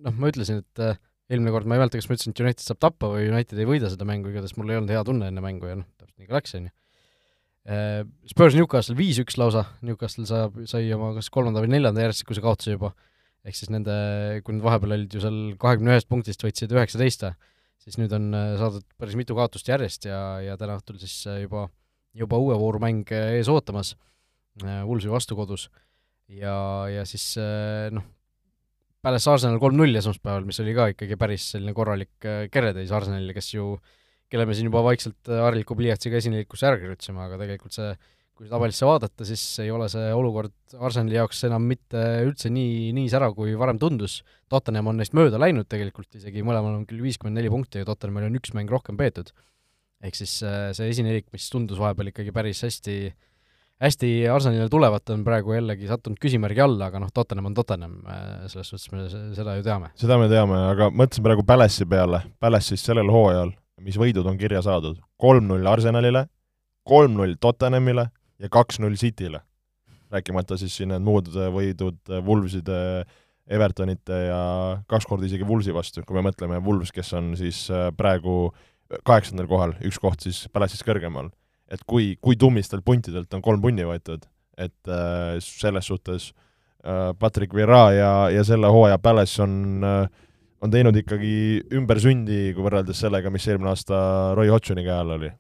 noh, ma ütlesin, et eelmine kord ma ei mäleta, kas ma ütlesin, et United saab tappa või United ei võida seda mängu, igatahes mul ei olnud hea tunne enne mängu ja noh, täpselt nii ka läks, on ju. Äh, Spurs Newcastle viis-üks lausa, Newcastle saab, sai oma kas kolmanda või neljanda järjestikuse kaotuse juba, ehk siis nende, kui nad vahepeal olid ju seal kahekümne ühest punktist, võtsid üheksateist, siis nüüd on äh, saadud päris mitu kaotust järjest ja, ja täna õhtul siis äh, juba, juba uue vooru mäng ees ootamas, Woolsi vastu kodus. ja, ja siis noh, Palace Arsenal kolm-null esmaspäeval, mis oli ka ikkagi päris selline korralik äh, keretäis Arsenalile, kes ju, kelle me siin juba vaikselt äh, hariliku pliiatsiga esinelikusse ära kirjutasime, aga tegelikult see, kui tabelisse vaadata, siis ei ole see olukord Arsenali jaoks enam mitte üldse nii, nii särav, kui varem tundus. Tottenham on neist mööda läinud tegelikult, isegi mõlemal on küll viiskümmend neli punkti ja Tottenhamil on üks mäng rohkem peetud. ehk siis äh, see esinelik, mis tundus vahepeal ikkagi päris hästi äh, hästi Arsenalile tulevat on praegu jällegi sattunud küsimärgi alla, aga noh, Tottenham on Tottenham, äh, selles suhtes me seda ju teame. seda me teame, aga mõtlesin praegu Palace'i peale, Palace'is sellel hooajal, mis võidud on kirja saadud, kolm-null Arsenalile, kolm-null Tottenhamile ja kaks-null City'le. rääkimata siis siin need muud võidud Wolveside, Evertonite ja kaks korda isegi Wolvesi vastu, kui me mõtleme, Wolves, kes on siis äh, praegu kaheksandal kohal, üks koht siis Palace'ist kõrgemal. Et kui, kui tummistelt puntidelt on kolm punni võetud, et äh, selles suhtes äh, Patrick Vieira ja, ja selle hooaja Palace on äh, on teinud ikkagi ümbersündi, kui võrreldes sellega, mis eelmine aasta Roy Hodgsoni käe all oli.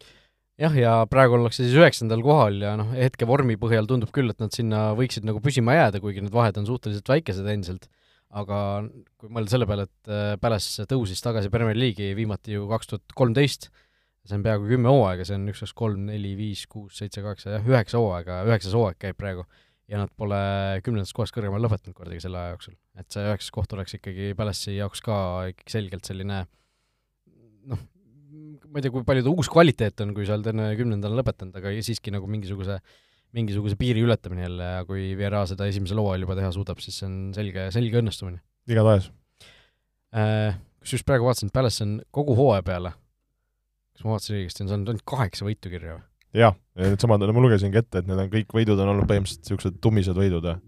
Jah, ja praegu ollakse siis üheksandal kohal ja noh, hetke vormi põhjal tundub küll, et nad sinna võiksid nagu püsima jääda, kuigi need vahed on suhteliselt väikesed endiselt. Aga kui mõelda selle peale, et äh, Palace tõusis tagasi Premier League'i viimati ju kaks tuhat kolmteist, see on peaaegu kümme hooaega, see on üks, kaks, kolm, neli, viis, kuus, seitse, kaheksa, jah, üheksa hooaega, üheksas hooaeg käib praegu, ja nad pole kümnendast kohast kõrgemal lõpetanud kordagi selle aja jooksul. et see üheksas koht oleks ikkagi Palace'i jaoks ka ikkagi selgelt selline noh, ma ei tea, kui palju ta uus kvaliteet on, kui sa oled enne kümnendana lõpetanud, aga siiski nagu mingisuguse mingisuguse piiri ületamine jälle ja kui Viera seda esimesel hooajal juba teha suudab, siis see on selge, selge õnnestumine. igatahes äh,. Kusjuures praegu vaatasin, et Palace on kogu hooaja peale, kas ma vaatasin õigesti, on saanud ainult kaheksa võitu kirja või? jah, needsamad, ma lugesingi ette, et need on kõik võidud on olnud põhimõtteliselt niisugused tummised võidud, jah.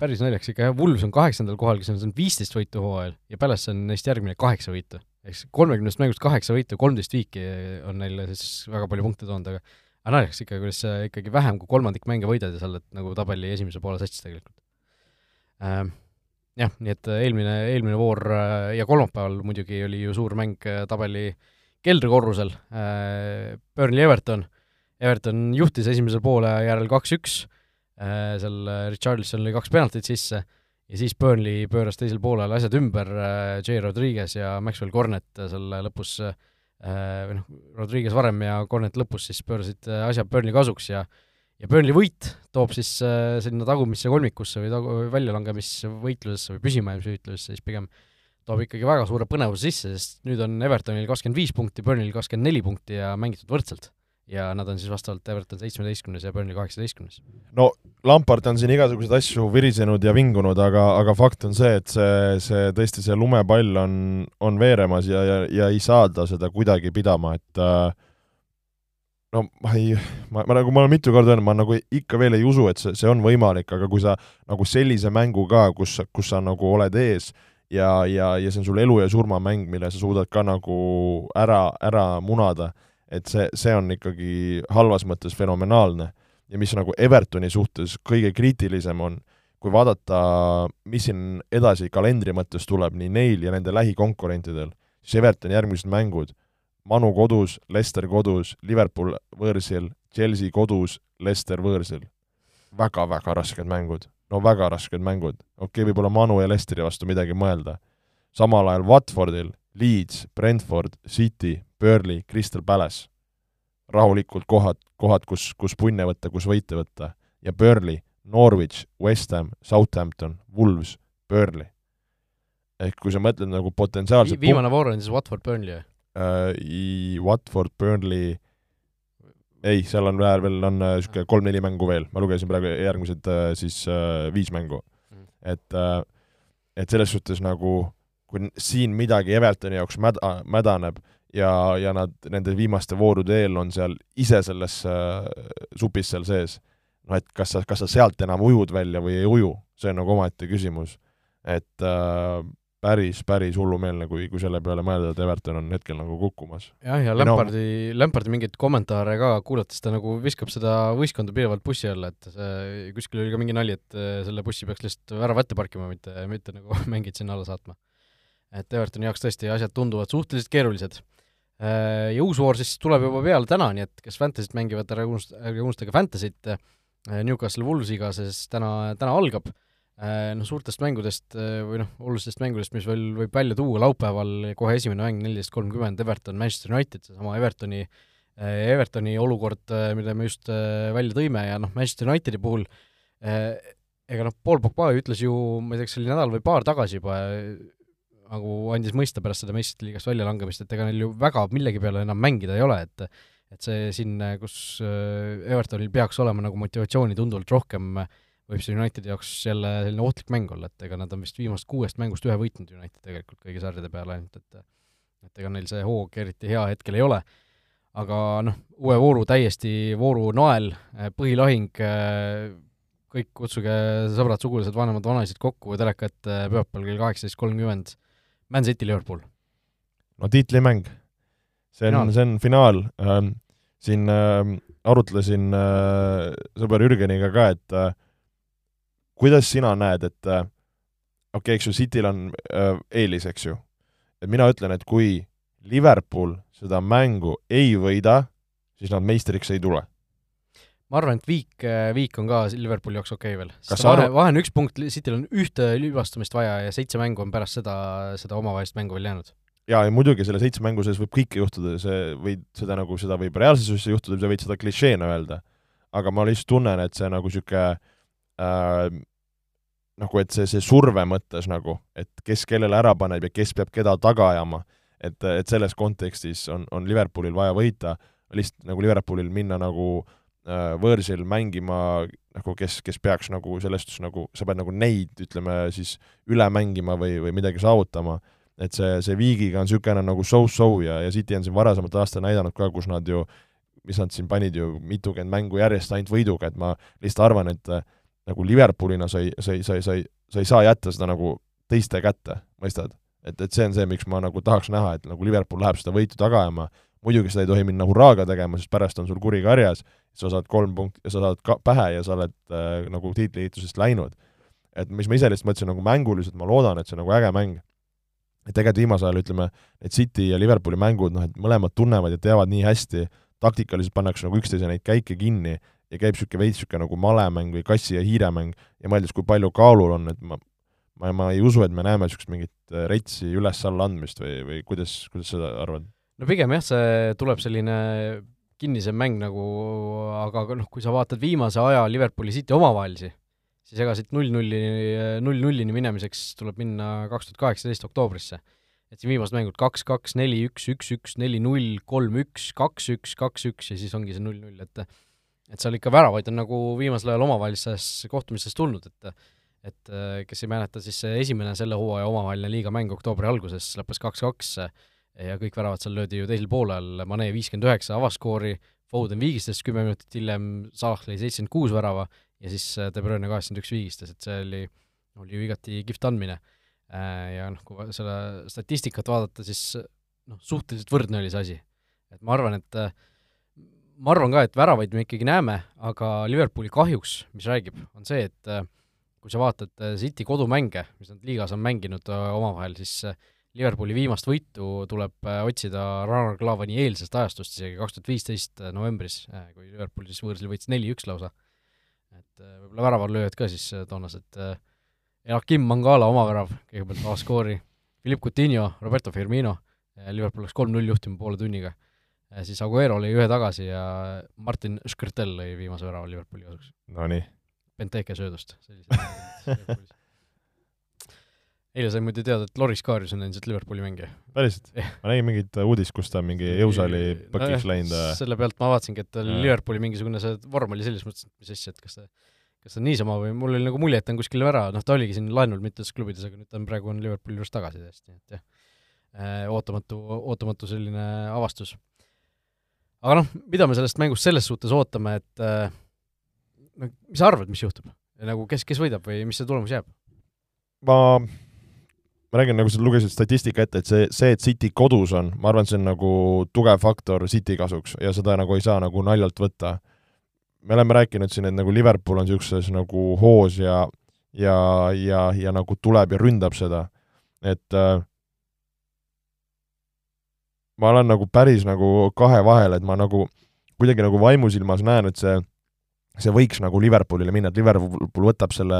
päris naljakas ikka, jah, Wools on kaheksandal kohal, kes on saanud viisteist võitu hooajal ja Palace on neist järgmine kaheksa võitu. ehk siis kolmekümnest mängust kaheksa võitu, kolmteist viiki on neil siis väga palju punkte toonud, aga aga naljakas ikka, kuidas sa ikkagi vähem kui kolmandik mänge võidad ja sa oled nagu tabeli esimese poole sats tegelikult ähm,. Jah, nii et eelmine, eelmine voor äh, ja kolmapäeval muidugi oli ju suur mäng äh, tabeli keldrikorrusel äh,, Burnley Everton, Everton juhtis esimesel poole järel kaks-üks äh,, seal Richarlison lõi kaks penaltit sisse ja siis Burnley pööras teisel poolel asjad ümber, J. Rodriguez ja Maxwell Cornet seal lõpus äh, Äh, või noh, Rodriguez varem ja Cornet lõpus siis pöörasid äh, asja Burnley kasuks ja ja Burnley võit toob siis äh, sinna tagumisse kolmikusse või tagu-, väljalangemisvõitlusesse või püsimajäämisvõitlusesse siis pigem toob ikkagi väga suure põnevuse sisse, sest nüüd on Evertonil kakskümmend viis punkti, Burnley'l kakskümmend neli punkti ja mängitud võrdselt ja nad on siis vastavalt Everton seitsmeteistkümnes ja Burnley kaheksateistkümnes. no Lampard on siin igasuguseid asju virisenud ja vingunud, aga, aga fakt on see, et see, see tõesti, see lumepall on, on veeremas ja, ja, ja ei saa ta seda kuidagi pidama, et äh, no ma ei, ma, ma nagu, ma olen mitu korda öelnud, ma nagu ikka veel ei usu, et see, see on võimalik, aga kui sa nagu sellise mängu ka, kus, kus sa nagu oled ees ja, ja, ja see on sul elu ja surma mäng, mille sa suudad ka nagu ära, ära munada et see, see on ikkagi halvas mõttes fenomenaalne. ja mis nagu Evertoni suhtes kõige kriitilisem on, kui vaadata, mis siin edasi kalendri mõttes tuleb nii neil ja nende lähikonkurentidel, siis Evertoni järgmised mängud, Manu kodus, Leicester kodus, Liverpool võõrsil, Chelsea kodus, Leicester võõrsil väga,. väga-väga rasked mängud, no väga rasked mängud. okei okay,, võib-olla Manu ja Leicesteri vastu midagi mõelda. samal ajal Watfordil, Leeds, Brentford, City, Burnley, Crystal Palace. rahulikult kohad, kohad, kus, kus punne võtta, kus võite võtta. ja Burnley, Norwich, West Ham, Southampton, Wolves, Burnley. ehk kui sa mõtled nagu potentsiaalselt Vi viimane voor on siis Watford, Burnley või äh,? Watford, Burnley ei, seal on veel, veel on niisugune äh, kolm-neli mängu veel, ma lugesin praegu järgmised äh, siis äh, viis mängu mm.. et et selles suhtes nagu kui siin midagi Evertoni jaoks mäda, mädaneb, ja, ja nad nende viimaste voorude eel on seal ise selles supis seal sees. noh, et kas sa, kas sa sealt enam ujud välja või ei uju, see on nagu omaette küsimus. et äh, päris, päris hullumeelne, kui, kui selle peale mõelda, et Everton on hetkel nagu kukkumas. jah, ja Lampardi no,, Lampardi mingeid kommentaare ka kuulates ta nagu viskab seda võistkonda pidevalt bussi alla, et see, kuskil oli ka mingi nali, et äh, selle bussi peaks lihtsalt värava ette parkima, mitte, mitte nagu [laughs] mängijad sinna alla saatma. et Evertoni jaoks tõesti asjad tunduvad suhteliselt keerulised Äh, ja uus voor siis tuleb juba peale täna, nii et kes Fantasy't mängivad, ärge unust-, ärge unustage Fantasy't, äh, Newcastle Wolvesiga siis täna, täna algab, noh, suurtest mängudest või noh, olulistest mängudest, mis veel võib välja tuua, laupäeval kohe esimene mäng, neliteist kolmkümmend, Everton, Manchester United, seesama Evertoni, Evertoni olukord, mille me just välja tõime ja noh, Manchester Unitedi puhul ega noh, Paul Pogba ütles ju, ma ei tea, kas see oli nädal või paar tagasi juba, nagu andis mõista pärast seda meistrite liigast väljalangemist, et ega neil ju väga millegi peale enam mängida ei ole, et et see siin, kus äh, Evertonil peaks olema nagu motivatsiooni tunduvalt rohkem, võib see Unitedi jaoks jälle selline ohtlik mäng olla, et ega nad on vist viimasest kuuest mängust ühe võitnud United tegelikult kõigi sarjade peale ainult, et et ega neil see hoog eriti hea hetkel ei ole. aga noh, uue vooru täiesti vooru nael, põhilahing, kõik kutsuge sõbrad, sugulased, vanemad, vanaisad kokku teleka ette pühapäeval kell kaheksateist kolmkümmend Man City, Liverpool. no tiitlimäng. see on, see on finaal ähm,, siin äh, arutlesin äh, sõber Jürgeniga ka, et äh, kuidas sina näed, et äh, okei okay,, eks ju, Cityl on äh, eelis, eks ju. et mina ütlen, et kui Liverpool seda mängu ei võida, siis nad meistriks ei tule. ma arvan, et viik, viik on ka Liverpooli jaoks okei okay veel. Sest vahe vahe on üks punkt, Cityl on ühte libastumist vaja ja seitse mängu on pärast seda, seda omavahelist mängu veel jäänud. jaa, ja muidugi selle seitsme mängu sees võib kõike juhtuda, see võid seda nagu, seda võib reaalsuses juhtuda, sa võid seda klišeena öelda. aga ma lihtsalt tunnen, et see nagu niisugune äh, nagu et see, see surve mõttes nagu, et kes kellele ära paneb ja kes peab keda taga ajama, et, et selles kontekstis on, on Liverpoolil vaja võita, lihtsalt nagu Liverpoolil minna nagu äh, võõrsil mängima nagu kes, kes peaks nagu selles suhtes nagu, sa pead nagu neid, ütleme siis üle mängima või, või midagi saavutama. Et see, see Viigiga on niisugune nagu so-so ja, ja City on siin varasemalt aastal näidanud ka, kus nad ju, mis nad siin panid ju mitukümmend mängu järjest ainult võiduga, et ma lihtsalt arvan, et nagu Liverpoolina sa ei, sa ei, sa ei, sa ei, sa ei saa jätta seda nagu teiste kätte, mõistad? et, et see on see, miks ma nagu tahaks näha, et nagu Liverpool läheb seda võitu taga ajama, muidugi seda ei tohi minna hurraaga tegema, sest pärast on sul kuri karjas, sa saad kolm punkti, sa saad ka pähe ja sa oled äh, nagu tiitliihitusest läinud. et mis ma ise lihtsalt mõtlesin nagu mänguliselt, ma loodan, et see on nagu äge mäng et tegelikult viimasel ajal ütleme, need City ja Liverpooli mängud, noh et mõlemad tunnevad ja teavad nii hästi, taktikaliselt pannakse nagu üksteise neid käike kinni ja käib niisugune veits niisugune nagu malemäng või kassi ja hiire mäng ja mõeldes, kui palju kaalul on, et ma ma, ma ei usu, et me näeme niisugust mingit äh, retsi üles-alla andmist või, või kuidas, kuidas sa arvad? no pigem jah, see tuleb selline kinnisem mäng nagu, aga noh, kui sa vaatad viimase aja Liverpooli City omavahelisi, siis ega siit null-nulli, null-nullini minemiseks tuleb minna kaks tuhat kaheksateist oktoobrisse. et siin viimased mängud kaks-kaks, neli-üks, üks-üks, neli-null, kolm-üks, kaks-üks, kaks-üks ja siis ongi see null-null, et et seal ikka väravaid on nagu viimasel ajal omavahelistes kohtumistes tulnud, et et äh, kes ei mäleta, siis see esimene selle hooaja omavaheline liigamäng oktoobri alguses lõppes kaks-kaks ja kõik väravad seal löödi ju teisel poolel, Mane viiskümmend üheksa avaskoori, Foden viigistas kümme minutit hiljem, Salah lõi seitsekümmend kuus värava ja siis äh, De Bruyne kaheksakümmend üks viigistas, et see oli, oli ju igati kihvt andmine. Ja noh, kui selle statistikat vaadata, siis noh, suhteliselt võrdne oli see asi. et ma arvan, et äh, ma arvan ka, et väravaid me ikkagi näeme, aga Liverpooli kahjuks, mis räägib, on see, et äh, kui sa vaatad äh, City kodumänge, mis nad liigas on mänginud äh, omavahel, siis Liverpooli viimast võitu tuleb otsida Ragnar Klavani eelsest ajastust isegi kaks tuhat viisteist novembris, kui Liverpool siis võõrsil võitis neli-üks lausa. et võib-olla väravalööjad ka siis toonased Joakim Mangala oma värav kõigepealt A-skoori, Philippe Coutinho, Roberto Firmino, Liverpool läks kolm-null juhtima poole tunniga, siis Aguero lõi ühe tagasi ja Martin Škrtel lõi viimase värava Liverpooli kasuks. Nonii, Benteke söödust, sellised eile sai muidu teada, et Loris Karius on endiselt Liverpooli mängija. päriselt ma nägin mingit uudist, kus ta mingi jõusaali põkiks läinud äh, selle pealt ma vaatasingi, et tal. Liverpooli mingisugune see vorm oli selles mõttes, et mis asja, et kas ta kas ta on niisama või mul oli nagu mulje, et ta on kuskil ära, noh ta oligi siin laenul mitmes klubides, aga nüüd ta on praegu on Liverpooli juures tagasi täiesti, et jah. ootamatu, ootamatu selline avastus. Aga noh, mida me sellest mängust selles suhtes ootame, et äh, no mis sa arvad, mis juhtub? nagu kes, kes võidab või mis see tulemus jääb? ma, ma räägin, nagu sa lugesid statistika ette, et see, see, et City kodus on, ma arvan, see on nagu tugev faktor City kasuks ja seda nagu ei saa nagu naljalt võtta. me oleme rääkinud siin, et nagu Liverpool on niisuguses nagu hoos ja ja, ja, ja nagu tuleb ja ründab seda, et äh, ma olen nagu päris nagu kahe vahel, et ma nagu kuidagi nagu vaimusilmas näen, et see see võiks nagu Liverpoolile minna, et Liverpool võtab selle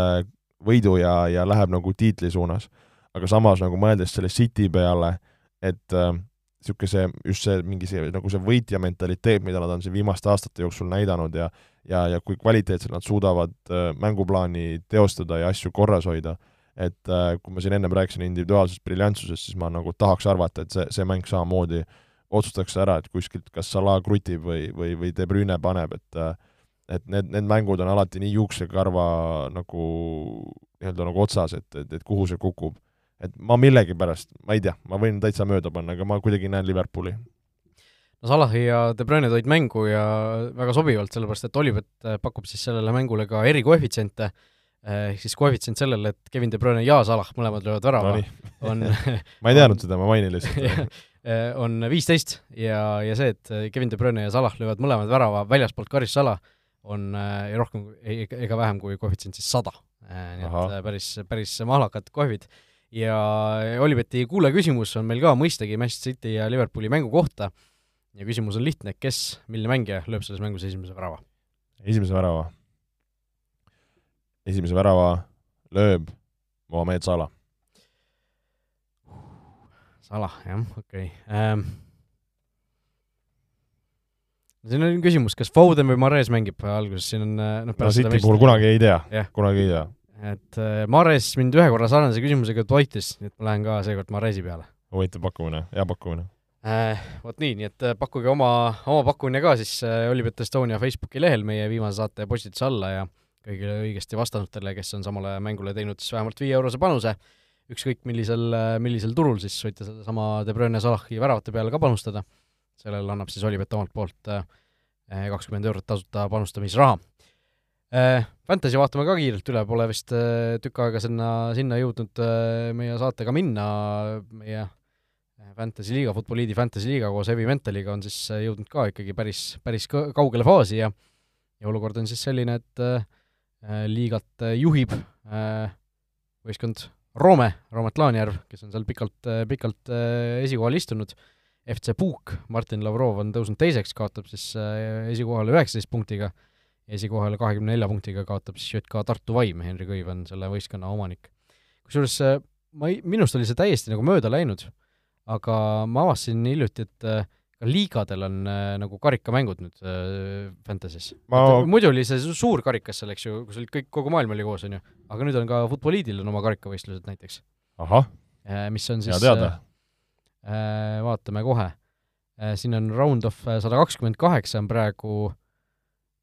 võidu ja, ja läheb nagu tiitli suunas. aga samas nagu mõeldes selle City peale, et niisugune äh, see, just see mingi see nagu see võitja mentaliteet, mida nad on siin viimaste aastate jooksul näidanud ja ja, ja kui kvaliteetselt nad suudavad äh, mänguplaani teostada ja asju korras hoida, et äh, kui ma siin ennem rääkisin individuaalsest briljantsusest, siis ma nagu tahaks arvata, et see, see mäng samamoodi otsustatakse ära, et kuskilt kas Salah krutib või, või, või De Bruyne paneb, et äh, et need, need mängud on alati nii juuksekarva nagu nii-öelda nagu otsas, et, et, et kuhu see kukub. et ma millegipärast, ma ei tea, ma võin täitsa mööda panna, aga ma kuidagi näen Liverpooli. no Salahi ja De Bruyne tõid mängu ja väga sobivalt, sellepärast et Olipet äh, pakub siis sellele mängule ka erikoefitsiente, ehk siis koefitsient sellele, et Kevin De Bruyne ja Salah mõlemad löövad värava Nonii, on [laughs] [laughs] ma ei teadnud seda, ma mainin lihtsalt. [laughs] on viisteist ja, ja see, et Kevin De Bruyne ja Salah löövad mõlemad värava väljaspoolt karistusala, on rohkem ega vähem kui koefitsient siis sada. nii et päris, päris mahlakad kohvid ja Olibeti kuulajaküsimus on meil ka mõistagi Manchester City ja Liverpooli mängu kohta ja küsimus on lihtne, kes, milline mängija lööb selles mängus esimese värava? esimese värava? Esimese värava lööb Mohamed Salah. Salah, jah, okei okay. ähm,. siin on küsimus, kas Foden või Mares mängib alguses, siin on noh no City puhul kunagi ei tea yeah., kunagi ei tea et äh, Mares mind ühe korra sarnase küsimusega toitis, nii et ma lähen ka seekord Maresi peale. huvitav pakkumine, hea pakkumine äh,. Vot nii, nii et äh, pakkuge oma, oma pakkumine ka siis äh, Olipet Estonia Facebooki lehel meie viimase saate postituse alla ja kõigile õigesti vastanutele, kes on samale mängule teinud siis vähemalt viie-eurose panuse, ükskõik millisel, millisel turul, siis võite sedasama De Bruyne Salahi väravate peale ka panustada, sellele annab siis Olipet omalt poolt kakskümmend eurot tasuta panustamisraha. Äh, Fantasy vaatame ka kiirelt üle, pole vist äh, tükk aega sinna, sinna jõudnud meie saatega minna, meie Fantasy liiga, Futboliidi Fantasy liiga koos Heavy Mentaliga on siis jõudnud ka ikkagi päris, päris kaugele faasi ja ja olukord on siis selline, et äh, liigat juhib äh, võistkond Roome, Roomet Laanjärv, kes on seal pikalt, pikalt äh, esikohal istunud, FC Puuk, Martin Lavrov on tõusnud teiseks, kaotab siis äh, esikohale üheksateist punktiga äh,, esikohale kahekümne nelja punktiga kaotab siis JK Tartu Vaim, Henri Kõiv on selle võistkonna omanik. kusjuures äh, ma ei, minust oli see täiesti nagu mööda läinud, aga ma avastasin hiljuti, et äh, ka liigadel on äh, nagu karikamängud nüüd äh, Fantasy's ma.... muidu oli see suur karikas seal, eks ju, kus olid kõik, kogu maailm oli koos, on ju, aga nüüd on ka Futboliidil on oma karikavõistlused näiteks. ahah äh,. mis on siis teada äh,. vaatame kohe äh,. siin on round of sada kakskümmend kaheksa on praegu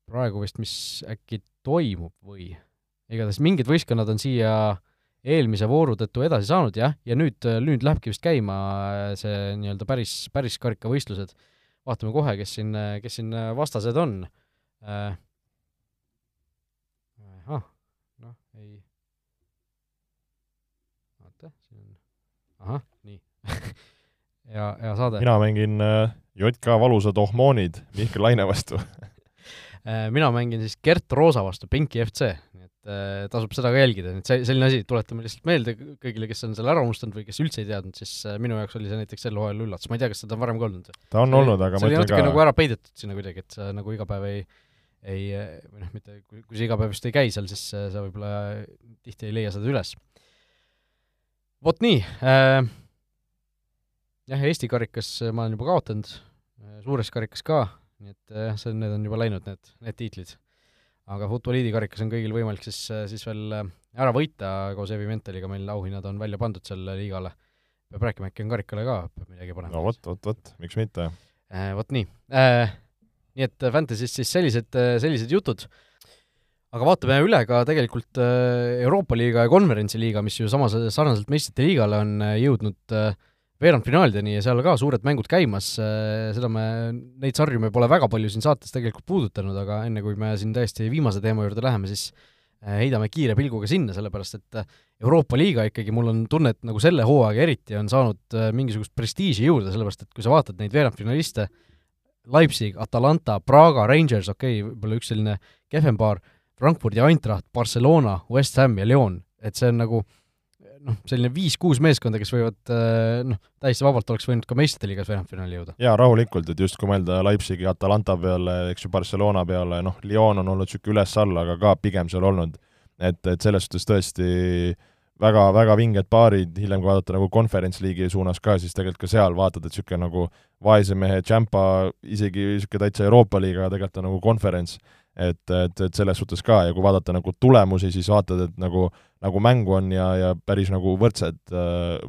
praegu vist, mis äkki toimub või igatahes mingid võistkonnad on siia eelmise vooru tõttu edasi saanud jah, ja nüüd, nüüd lähebki vist käima see nii-öelda päris, päris karikavõistlused. vaatame kohe, kes siin, kes siin vastased on. ahah, noh, ei. vaata, siin on, ahah, nii [laughs] ja, ja saade. mina mängin äh, JK Valusad ohmoonid Mihkel Laine vastu [laughs] Äh, mina mängin siis Gert Roosa vastu, Penki FC, nii et äh, tasub seda ka jälgida, et see, selline asi, tuletame lihtsalt meelde kõigile, kes on selle ära unustanud või kes üldse ei teadnud, siis äh, minu jaoks oli see näiteks sel hooajal üllatus, ma ei tea, kas seda on varem ka olnud? ta on see olnud, aga see oli natuke ka... nagu ära peidetud sinna kuidagi, et sa nagu iga päev ei ei, või noh, mitte, kui, kui sa iga päev just ei käi seal, siis sa võib-olla tihti ei leia seda üles. vot nii äh,, jah, Eesti karikas ma olen juba kaotanud, suures karikas ka, nii et see, need on juba läinud, need, need tiitlid. Aga Futboliidi karikas on kõigil võimalik siis, siis veel äh, ära võita koos Evi Mentaliga, meil auhinnad on välja pandud selle liigale. peab rääkima, äkki on karikale ka peab midagi panema. no vot, vot, vot, miks mitte äh,. Vot nii äh,. nii et Fantasy's siis sellised, sellised jutud aga vaatame üle ka tegelikult äh, Euroopa liiga ja konverentsi liiga, mis ju samas, sarnaselt meistrite liigale on äh, jõudnud äh, veerandfinaalideni ja seal ka suured mängud käimas, äh, seda me, neid sarju me pole väga palju siin saates tegelikult puudutanud, aga enne kui me siin täiesti viimase teema juurde läheme, siis äh, heidame kiire pilguga sinna, sellepärast et äh, Euroopa liiga ikkagi, mul on tunne, et nagu selle hooaega eriti on saanud mingisugust prestiiži juurde, sellepärast et kui sa vaatad neid veerandfinaliste, Leipzig, Atalanta, Praga, Rangers, okei okay,, võib-olla üks selline kehvem paar, Frankfurt ja Eintracht, Barcelona, West Ham ja Lyon, et see on nagu äh, noh, selline viis-kuus meeskonda, kes võivad äh, noh, täiesti vabalt oleks võinud ka meistrite liigas veerandfinaali jõuda. jaa, rahulikult, et just kui mõelda Leipzigi, Atalanta peale, eks ju, Barcelona peale, noh, Lyon on olnud niisugune üles-alla, aga ka pigem seal olnud. et, et selles suhtes tõesti väga, väga vinged paarid, hiljem kui vaadata nagu Conference League'i suunas ka, siis tegelikult ka seal vaatad, et niisugune nagu vaese mehe Champa, isegi niisugune täitsa Euroopa liiga, tegelikult on nagu Conference et, et, et selles suhtes ka ja kui vaadata nagu tulemusi, siis vaatad, et nagu, nagu mängu on ja, ja päris nagu võrdsed,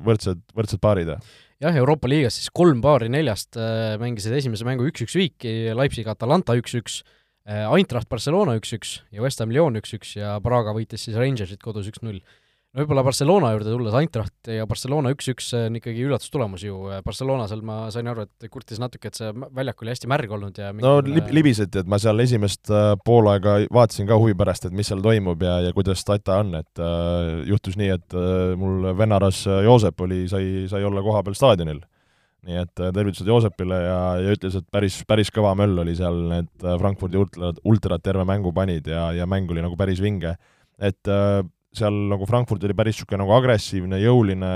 võrdsed, võrdsed paarid. jah, Euroopa liigas siis kolm paari neljast äh, mängisid esimese mängu üks-üks viiki, Leipzig Atalanta üks-üks, äh, Eintracht Barcelona üks-üks ja West Ham Lyon üks-üks ja Praga võitis siis Rangersit kodus üks-null no võib-olla Barcelona juurde tulles, Eintracht ja Barcelona üks-üks on ikkagi üllatustulemus ju, Barcelona seal ma sain aru, et kurtis natuke, et see väljak oli hästi märg olnud ja no lib-, libiseti, et ma seal esimest äh, poolaega vaatasin ka huvi pärast, et mis seal toimub ja, ja kuidas Tata on, et äh, juhtus nii, et äh, mul vennaras äh, Joosep oli, sai, sai olla kohapeal staadionil nii et äh, tervitused Joosepile ja, ja ütles, et päris, päris kõva möll oli seal, need äh, Frankfurdi ultrad, ultrad terve mängu panid ja, ja mäng oli nagu päris vinge. et äh, seal nagu Frankfurt oli päris niisugune nagu agressiivne, jõuline,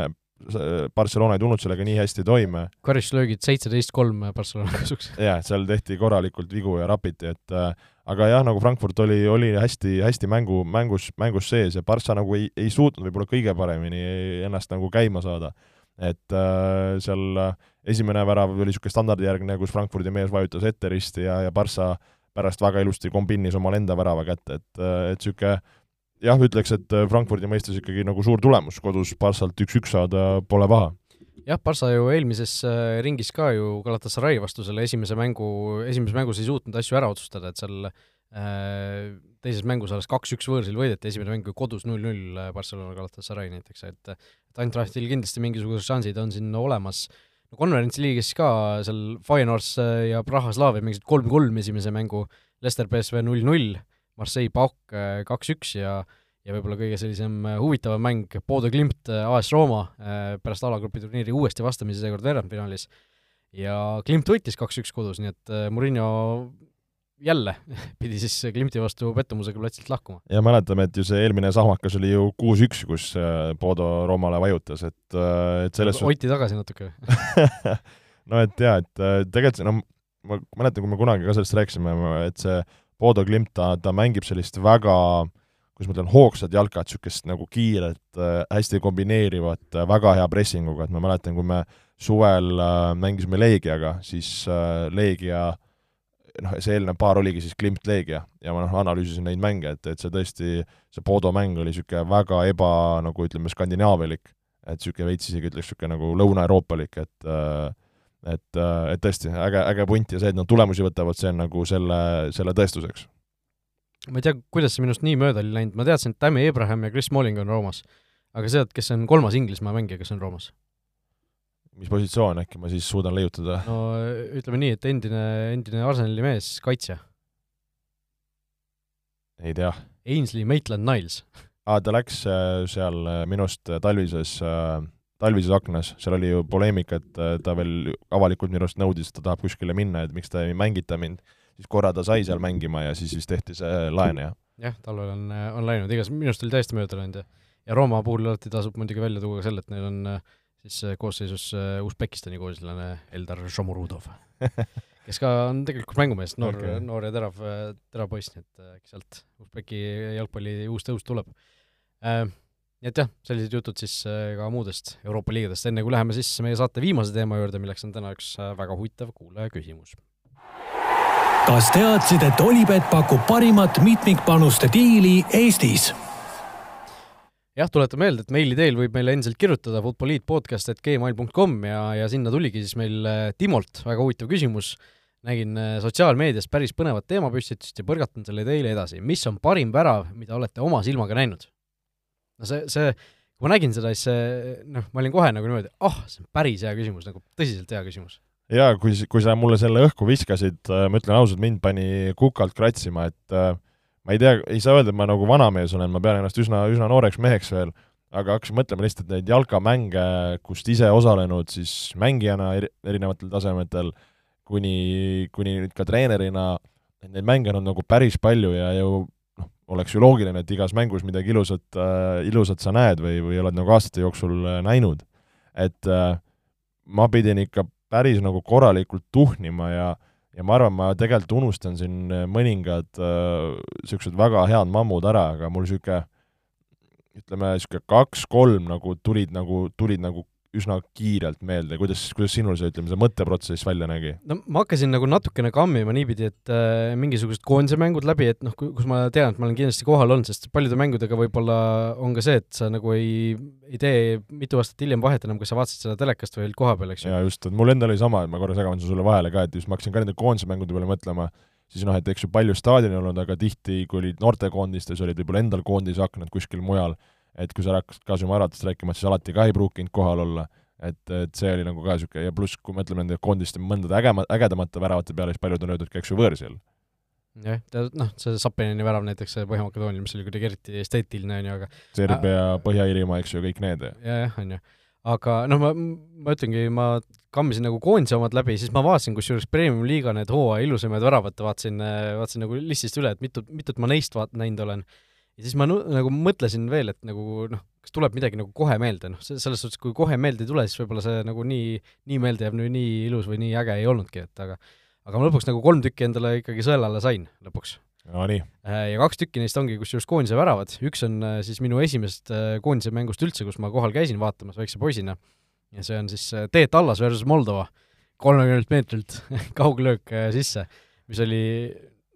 Barcelona ei tulnud sellega nii hästi toime. karistuslöögid seitseteist kolm Barcelona kasuks. [laughs] jah, seal tehti korralikult vigu ja rapiti, et äh, aga jah, nagu Frankfurt oli, oli hästi, hästi mängu, mängus, mängus sees ja Barca nagu ei, ei suutnud võib-olla kõige paremini ennast nagu käima saada. et äh, seal esimene värav oli niisugune standardijärgne, kus Frankfurdi mees vajutas ette risti ja, ja Barca pärast väga ilusti kombinnis omale enda värava kätte, et, et niisugune jah, ütleks, et äh, Frankfurdi mõistes ikkagi nagu suur tulemus, kodus Barssalt üks-üks saada pole paha. jah, Barssa ju eelmises äh, ringis ka ju Galatasaray vastu selle esimese mängu, esimeses mängus ei suutnud asju ära otsustada, et seal äh, teises mängus alles kaks-üks võõrsil võideti, esimene mäng kodus null-null äh, Barcelona Galatasaray näiteks, et et Eintrachtil kindlasti mingisugused šansid on siin olemas, no konverentsi liigis ka seal Feyenoords ja Praha Slavia mängisid kolm-kolm esimese mängu, Leicester BSV null-null, Marseille Pauk äh, kaks-üks ja ja võib-olla kõige sellisem äh, huvitavam mäng, Bodo Klimt, äh, AS Rooma, pärast alagrupi turniiri uuesti vastamise seekord veerandfinaalis. ja Klimt võitis kaks-üks kodus, nii et Murillo jälle [laughs] pidi siis Klimti vastu pettumusega platsilt lahkuma. ja mäletame, et ju see eelmine sahmakas oli ju kuus-üks, kus Bodo Roomale vajutas, et, et selles hoiti tagasi natuke [laughs] no et jaa, et tegelikult no ma mäletan, kui me kunagi ka sellest rääkisime, et see Bodo Klimt, ta, ta mängib sellist väga kuidas ma ütlen, hoogsat jalkat, niisugust nagu kiiret, äh, hästi kombineerivat, äh, väga hea pressinguga, et ma mäletan, kui me suvel äh, mängisime Leegiaga, siis Leegia noh, see eelnev paar oligi siis Klimt Leegia. Ja ma noh, analüüsisin neid mänge, et, et see tõesti, see Bodo mäng oli niisugune väga eba, nagu ütleme, skandinaavialik, et niisugune veits isegi ütleks niisugune nagu lõuna-euroopalik, et äh, et, äh, et tõesti, äge, äge punt ja see, et nad tulemusi võtavad, see on nagu selle, selle tõestuseks. ma ei tea, kuidas see minust nii mööda oli läinud, ma teadsin, et Tammy Abraham ja Chris Smalling on Roomas. aga sa tead, kes on kolmas Inglismaa mängija, kes on Roomas? mis positsioon, äkki ma siis suudan leiutada? no ütleme nii, et endine, endine Arsenali mees, kaitsja. ei tea. Ainsley Maitland-Niles aa, ta läks äh, seal äh, minust talvises äh, talvises aknas, seal oli ju poleemika, et äh, ta veel avalikult minu arust nõudis, et ta tahab kuskile minna, et miks ta ei mängita mind, siis korra ta sai seal mängima ja siis vist tehti see laen ja jah, talvel on, äh, on läinud, igas-, minu arust oli täiesti mööda läinud ja ja Rooma puhul alati tasub muidugi välja tuua ka selle, et neil on äh, siis koosseisus Usbekistani kooslane Eldar Šomurudov [laughs] kes ka on tegelikult mängumees, noor okay., noor ja terav, terav poiss, nii et äkki sealt Usbeki jalgpalli uus tõus tuleb nii et jah, sellised jutud siis äh, ka muudest Euroopa liigadest, enne kui läheme siis meie saate viimase teema juurde, milleks on täna üks äh, väga huvitav kuulaja küsimus. kas teadsid, et Olipet pakub parimat mitmikpanuste diili Eestis? jah, tuletan meelde, et meili teel võib meile endiselt kirjutada futboliitpodcast.gmail.com ja, ja sinna tuligi siis meil äh, Timolt väga huvitav küsimus, nägin sotsiaalmeedias päris põnevat teemapüstitust ja põrgatan selle teile edasi. mis on parim värav, mida olete oma silmaga näinud? No see, see, kui ma nägin seda, siis see, noh, ma olin kohe nagu niimoodi, ah oh,, see on päris hea küsimus, nagu tõsiselt hea küsimus. jaa, kui, kui sa mulle selle õhku viskasid, äh, ma ütlen ausalt, mind pani kukalt kratsima, et äh, ma ei tea, ei saa öelda, et ma nagu vanamees olen, ma pean ennast üsna, üsna nooreks meheks veel, aga hakkasin mõtlema lihtsalt neid jalkamänge, kust ise osalenud siis mängijana eri, erinevatel tasemetel, kuni, kuni nüüd ka treenerina, neid mänge on nagu päris palju ja ju oleks ju loogiline, et igas mängus midagi ilusat äh,, ilusat sa näed või, või oled nagu aastate jooksul äh, näinud. et äh, ma pidin ikka päris nagu korralikult tuhnima ja ja ma arvan, ma tegelikult unustan siin mõningad niisugused äh, väga head mammud ära, aga mul niisugune ütleme, niisugune kaks-kolm nagu tulid nagu, tulid nagu üsna kiirelt meelde, kuidas, kuidas sinul see, ütleme, see mõtteprotsess välja nägi? no ma hakkasin nagu natukene kammima niipidi, et äh, mingisugused koondise mängud läbi, et noh, kus ma tean, et ma olen kindlasti kohal olnud, sest paljude mängudega võib-olla on ka see, et sa nagu ei, ei tee mitu aastat hiljem vahet enam, kas sa vaatasid seda telekast või olid koha peal, eks ju. jaa, just, et mul endal oli sama, et ma korra segan sulle vahele ka, et just ma hakkasin ka nende koondise mängude peale mõtlema, siis noh, et eks ju palju staadionil olnud, aga tihti, kui olid noortekoondistes, olid võib-olla endal koondise aknad kuskil mujal et kui sa hakkasid ka sinu äratust rääkima, siis alati ka ei pruukinud kohal olla, et, et see oli nagu ka niisugune ja pluss, kui mõtleme nende koondiste mõndade ägema, ägedamate väravate peale, siis paljud on öeldud ka, eks ju, võõrsil. jah, tead, noh, see Sapinini värav näiteks Põhja-Makedoonial, mis oli kuidagi eriti esteetiline, on ju, aga Serbia äh,, Põhja-Iirimaa, eks ju, kõik need. jah, on ju. aga noh, ma, ma ütlengi, ma kammisin nagu koondise omad läbi, siis ma vaatasin kusjuures Premium-liiga need hooaja ilusamaid väravat, vaatasin, vaatasin nagu listist üle, et mitut, mitut ma neist vaat-, näinud olen. Ja siis ma nagu mõtlesin veel, et nagu noh, kas tuleb midagi nagu kohe meelde, noh, selles suhtes, kui kohe meelde ei tule, siis võib-olla see nagu nii, nii meelde jääb, nii ilus või nii äge ei olnudki, et aga aga ma lõpuks nagu kolm tükki endale ikkagi sõela alla sain lõpuks. No nii. Äh, ja kaks tükki neist ongi kusjuures koondise väravad, üks on äh, siis minu esimesest äh, koondise mängust üldse, kus ma kohal käisin vaatamas väikse poisina, ja see on siis Teet Allas versus Moldova, kolmekümnelt meetrilt [laughs] kauglöök sisse, mis oli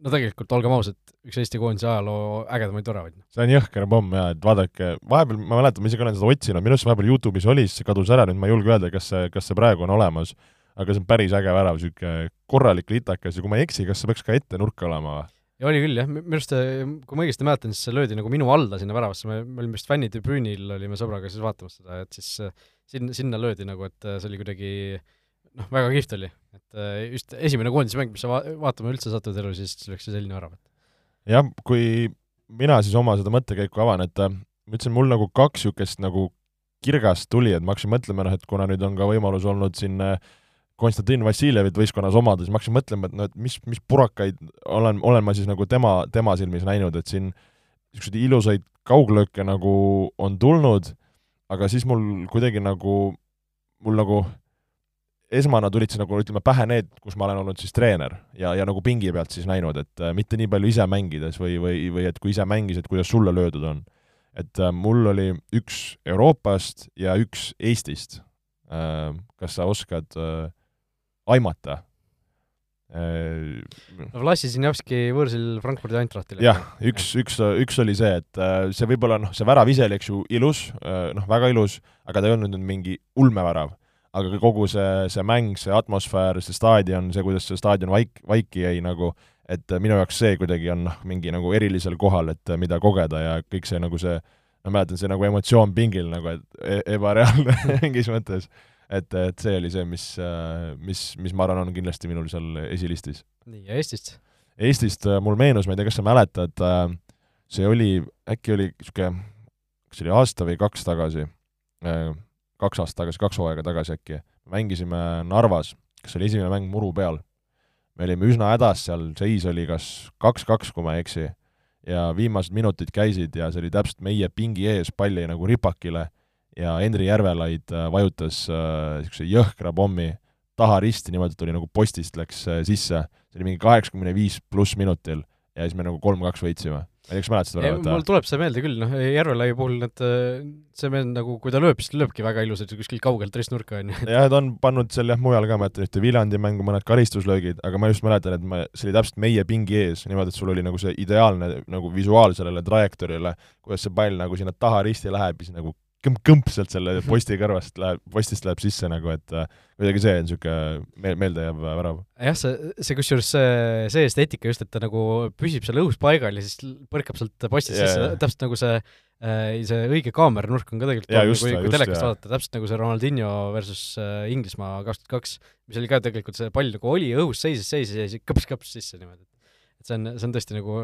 no tegelikult, olgem ausad, üks Eesti koondise ajaloo ägedamaid väravaid. see on jõhker pomm jaa, et vaadake, vahepeal, ma mäletan, ma isegi olen seda otsinud, minu arust vahepeal Youtube'is oli, siis see kadus ära, nüüd ma ei julge öelda, kas see, kas see praegu on olemas, aga see on päris äge värav, niisugune korralik litakas ja kui ma ei eksi, kas see peaks ka ette nurka olema või? ja oli küll jah, minu arust, kui ma õigesti mäletan, siis see löödi nagu minu alla sinna väravasse, me, me olime vist fännitribüünil, olime sõbraga siis vaatamas seda, et siis sinna, sinna löödi nagu, et see oli kuidagi noh, väga kihvt oli. et just esimene koondise mäng, mis sa va-, vaatama üldse satud elus, siis läks see selline värav. jah, kui mina siis oma seda mõttekäiku avan, et ma ütlesin, mul nagu kaks niisugust nagu kirgast tuli, et ma hakkasin mõtlema, noh, et kuna nüüd on ka võimalus olnud siin äh, Konstantin Vassiljevit võistkonnas omada, siis ma hakkasin mõtlema, et no et mis, mis purakaid olen, olen ma siis nagu tema, tema silmis näinud, et siin niisuguseid ilusaid kauglööke nagu on tulnud, aga siis mul kuidagi nagu, mul nagu esmana tulid siis nagu ütleme pähe need, kus ma olen olnud siis treener ja, ja nagu pingi pealt siis näinud, et äh, mitte nii palju ise mängides või, või, või et kui ise mängisid, kuidas sulle löödud on. et äh, mul oli üks Euroopast ja üks Eestist äh,. kas sa oskad aimata. No Vlassi Sinjavski võõrsil Frankfurdi Eintrachtile. jah, üks, üks, üks oli see, et see võib-olla noh, see värav ise oli, eks ju, ilus, noh, väga ilus, aga ta ei olnud nüüd mingi ulmevärav. Aga kogu see, see mäng, see atmosfäär, see staadion, see, kuidas see staadion vaik-, vaiki jäi nagu, et minu jaoks see kuidagi on noh, mingi nagu erilisel kohal, et mida kogeda ja kõik see nagu see, ma mäletan, see nagu emotsioon pingil nagu, et e ebareaalne [laughs] mingis mõttes et, et see oli see, mis, mis, mis ma arvan, on kindlasti minul seal esilistis. nii, ja Eestist? Eestist äh, mul meenus, ma ei tea, kas sa mäletad, äh, see oli, äkki oli niisugune, kas see oli aasta või kaks tagasi, äh, kaks aastat tagasi, kaks hooaega tagasi äkki, mängisime Narvas, kas oli esimene mäng muru peal. me olime üsna hädas seal, seis oli kas kaks-kaks, kui ma ei eksi, ja viimased minutid käisid ja see oli täpselt meie pingi ees, pall jäi nagu ripakile ja Henri Järvelaid äh, vajutas niisuguse äh, jõhkra pommi taha risti niimoodi, et oli nagu postist läks äh, sisse, see oli mingi kaheksakümne viis pluss minutil ja siis me nagu kolm-kaks võitsime. Ma ei tea, kas mäletad seda väravat? mul tuleb see meelde küll, noh, Järvelai puhul need, see mees nagu, kui ta lööb, siis ta lööbki väga ilusalt kuskilt kaugelt ristnurka, on ju. [laughs] jah, ta on pannud seal jah, mujal ka, ma mäletan ühte Viljandi mängu, mõned karistuslöögid, aga ma just mäletan, et me, see oli täpselt meie pingi ees, niimoodi, et sul oli nagu see ideaalne nagu visuaal sellele trajektoorile, kuidas see pall nagu sinna taha risti läheb ja siis nagu kõmp-kõmp sealt selle posti kõrvast läheb, postist läheb sisse nagu, et äh, kuidagi see on niisugune meel, meeldejääv värav. jah, see, see kusjuures see, see esteetika just, et ta nagu püsib seal õhus paigal ja siis põrkab sealt postist yeah. sisse, täpselt nagu see äh, see õige kaameranurk on ka tegelikult ja, just, kui, kui telekast vaadata, täpselt nagu see Ronaldinho versus äh, Inglismaa kaks tuhat kaks, mis oli ka tegelikult see pall nagu oli õhus, seisis, seisis ja siis kõps-kõps sisse niimoodi. See on, see on tõesti nagu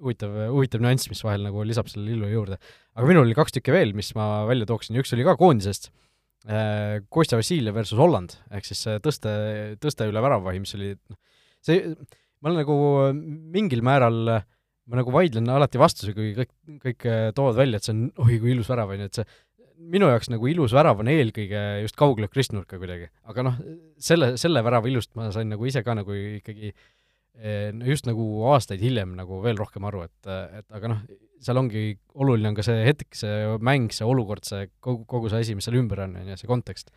huvitav, huvitav nüanss, mis vahel nagu lisab selle illu juurde. aga minul oli kaks tükki veel, mis ma välja tooksin, üks oli ka koondisest, äh, Kostja Vassiljev versus Holland, ehk siis tõste, tõste üle väravahi, mis oli noh, see, ma olen nagu mingil määral ma nagu vaidlen alati vastu, kui kõik, kõik toovad välja, et see on oi kui ilus värav, on ju, et see minu jaoks nagu ilus värav on eelkõige just kauglöök ristnurka kuidagi, aga noh, selle, selle värava ilust ma sain nagu ise ka nagu ikkagi äh, just nagu aastaid hiljem nagu veel rohkem aru, et, et aga noh, seal ongi, oluline on ka see hetk, see mäng, see olukord, see kogu, kogu see asi, mis seal ümber on, on ju, see kontekst.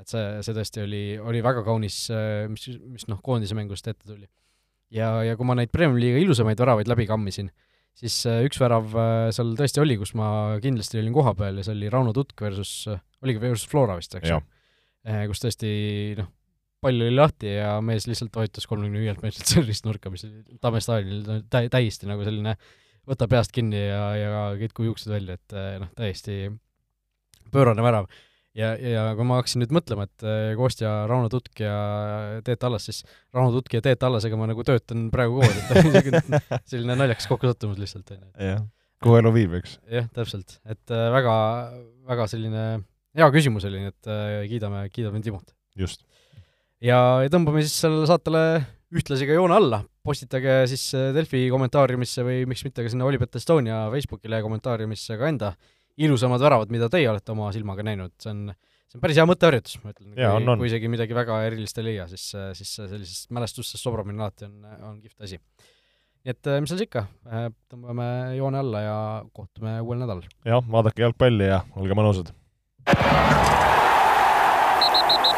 et see, see tõesti oli, oli väga kaunis, mis, mis noh, koondise mängust ette tuli. ja, ja kui ma neid Premiumi liiga ilusamaid väravaid läbi kammisin, siis üks värav seal tõesti oli, kus ma kindlasti olin kohapeal ja see oli Rauno Tutk versus, oligi versus Flora vist, eks ju? kus tõesti noh, pall oli lahti ja mees lihtsalt toitus kolmekümne viielt meetrilt [laughs] sellist nurka, mis oli Tamme staadionil tä-, täiesti nagu selline võta peast kinni ja, ja kitku juuksed välja, et eh, noh, täiesti pöörane värav. ja, ja kui ma hakkasin nüüd mõtlema, et eh, Kostja, Rauno Tutk ja Teet Allas, siis Rauno Tutki ja Teet Allasega ma nagu töötan praegu koos, et [laughs] selline naljakas kokkusattumus lihtsalt, on ju. jah, kuhu elu viib, eks. jah, täpselt, et eh, väga, väga selline hea küsimus oli, nii et kiidame, kiidame Timot. just. Ja, ja tõmbame siis sellele saatele ühtlasi ka joone alla, postitage siis äh, Delfi kommentaariumisse või miks mitte ka sinna Olipet Estonia Facebookile kommentaariumisse ka enda ilusamad väravad, mida teie olete oma silmaga näinud, see on, see on päris hea mõtteharjutus, ma ütlen, kui, kui isegi midagi väga erilist ei leia, siis, siis sellisest mälestustest sobramine alati on, on kihvt asi. nii et mis seal siis ikka, tõmbame joone alla ja kohtume uuel nädalal. jah, vaadake jalgpalli ja olge mõnusad!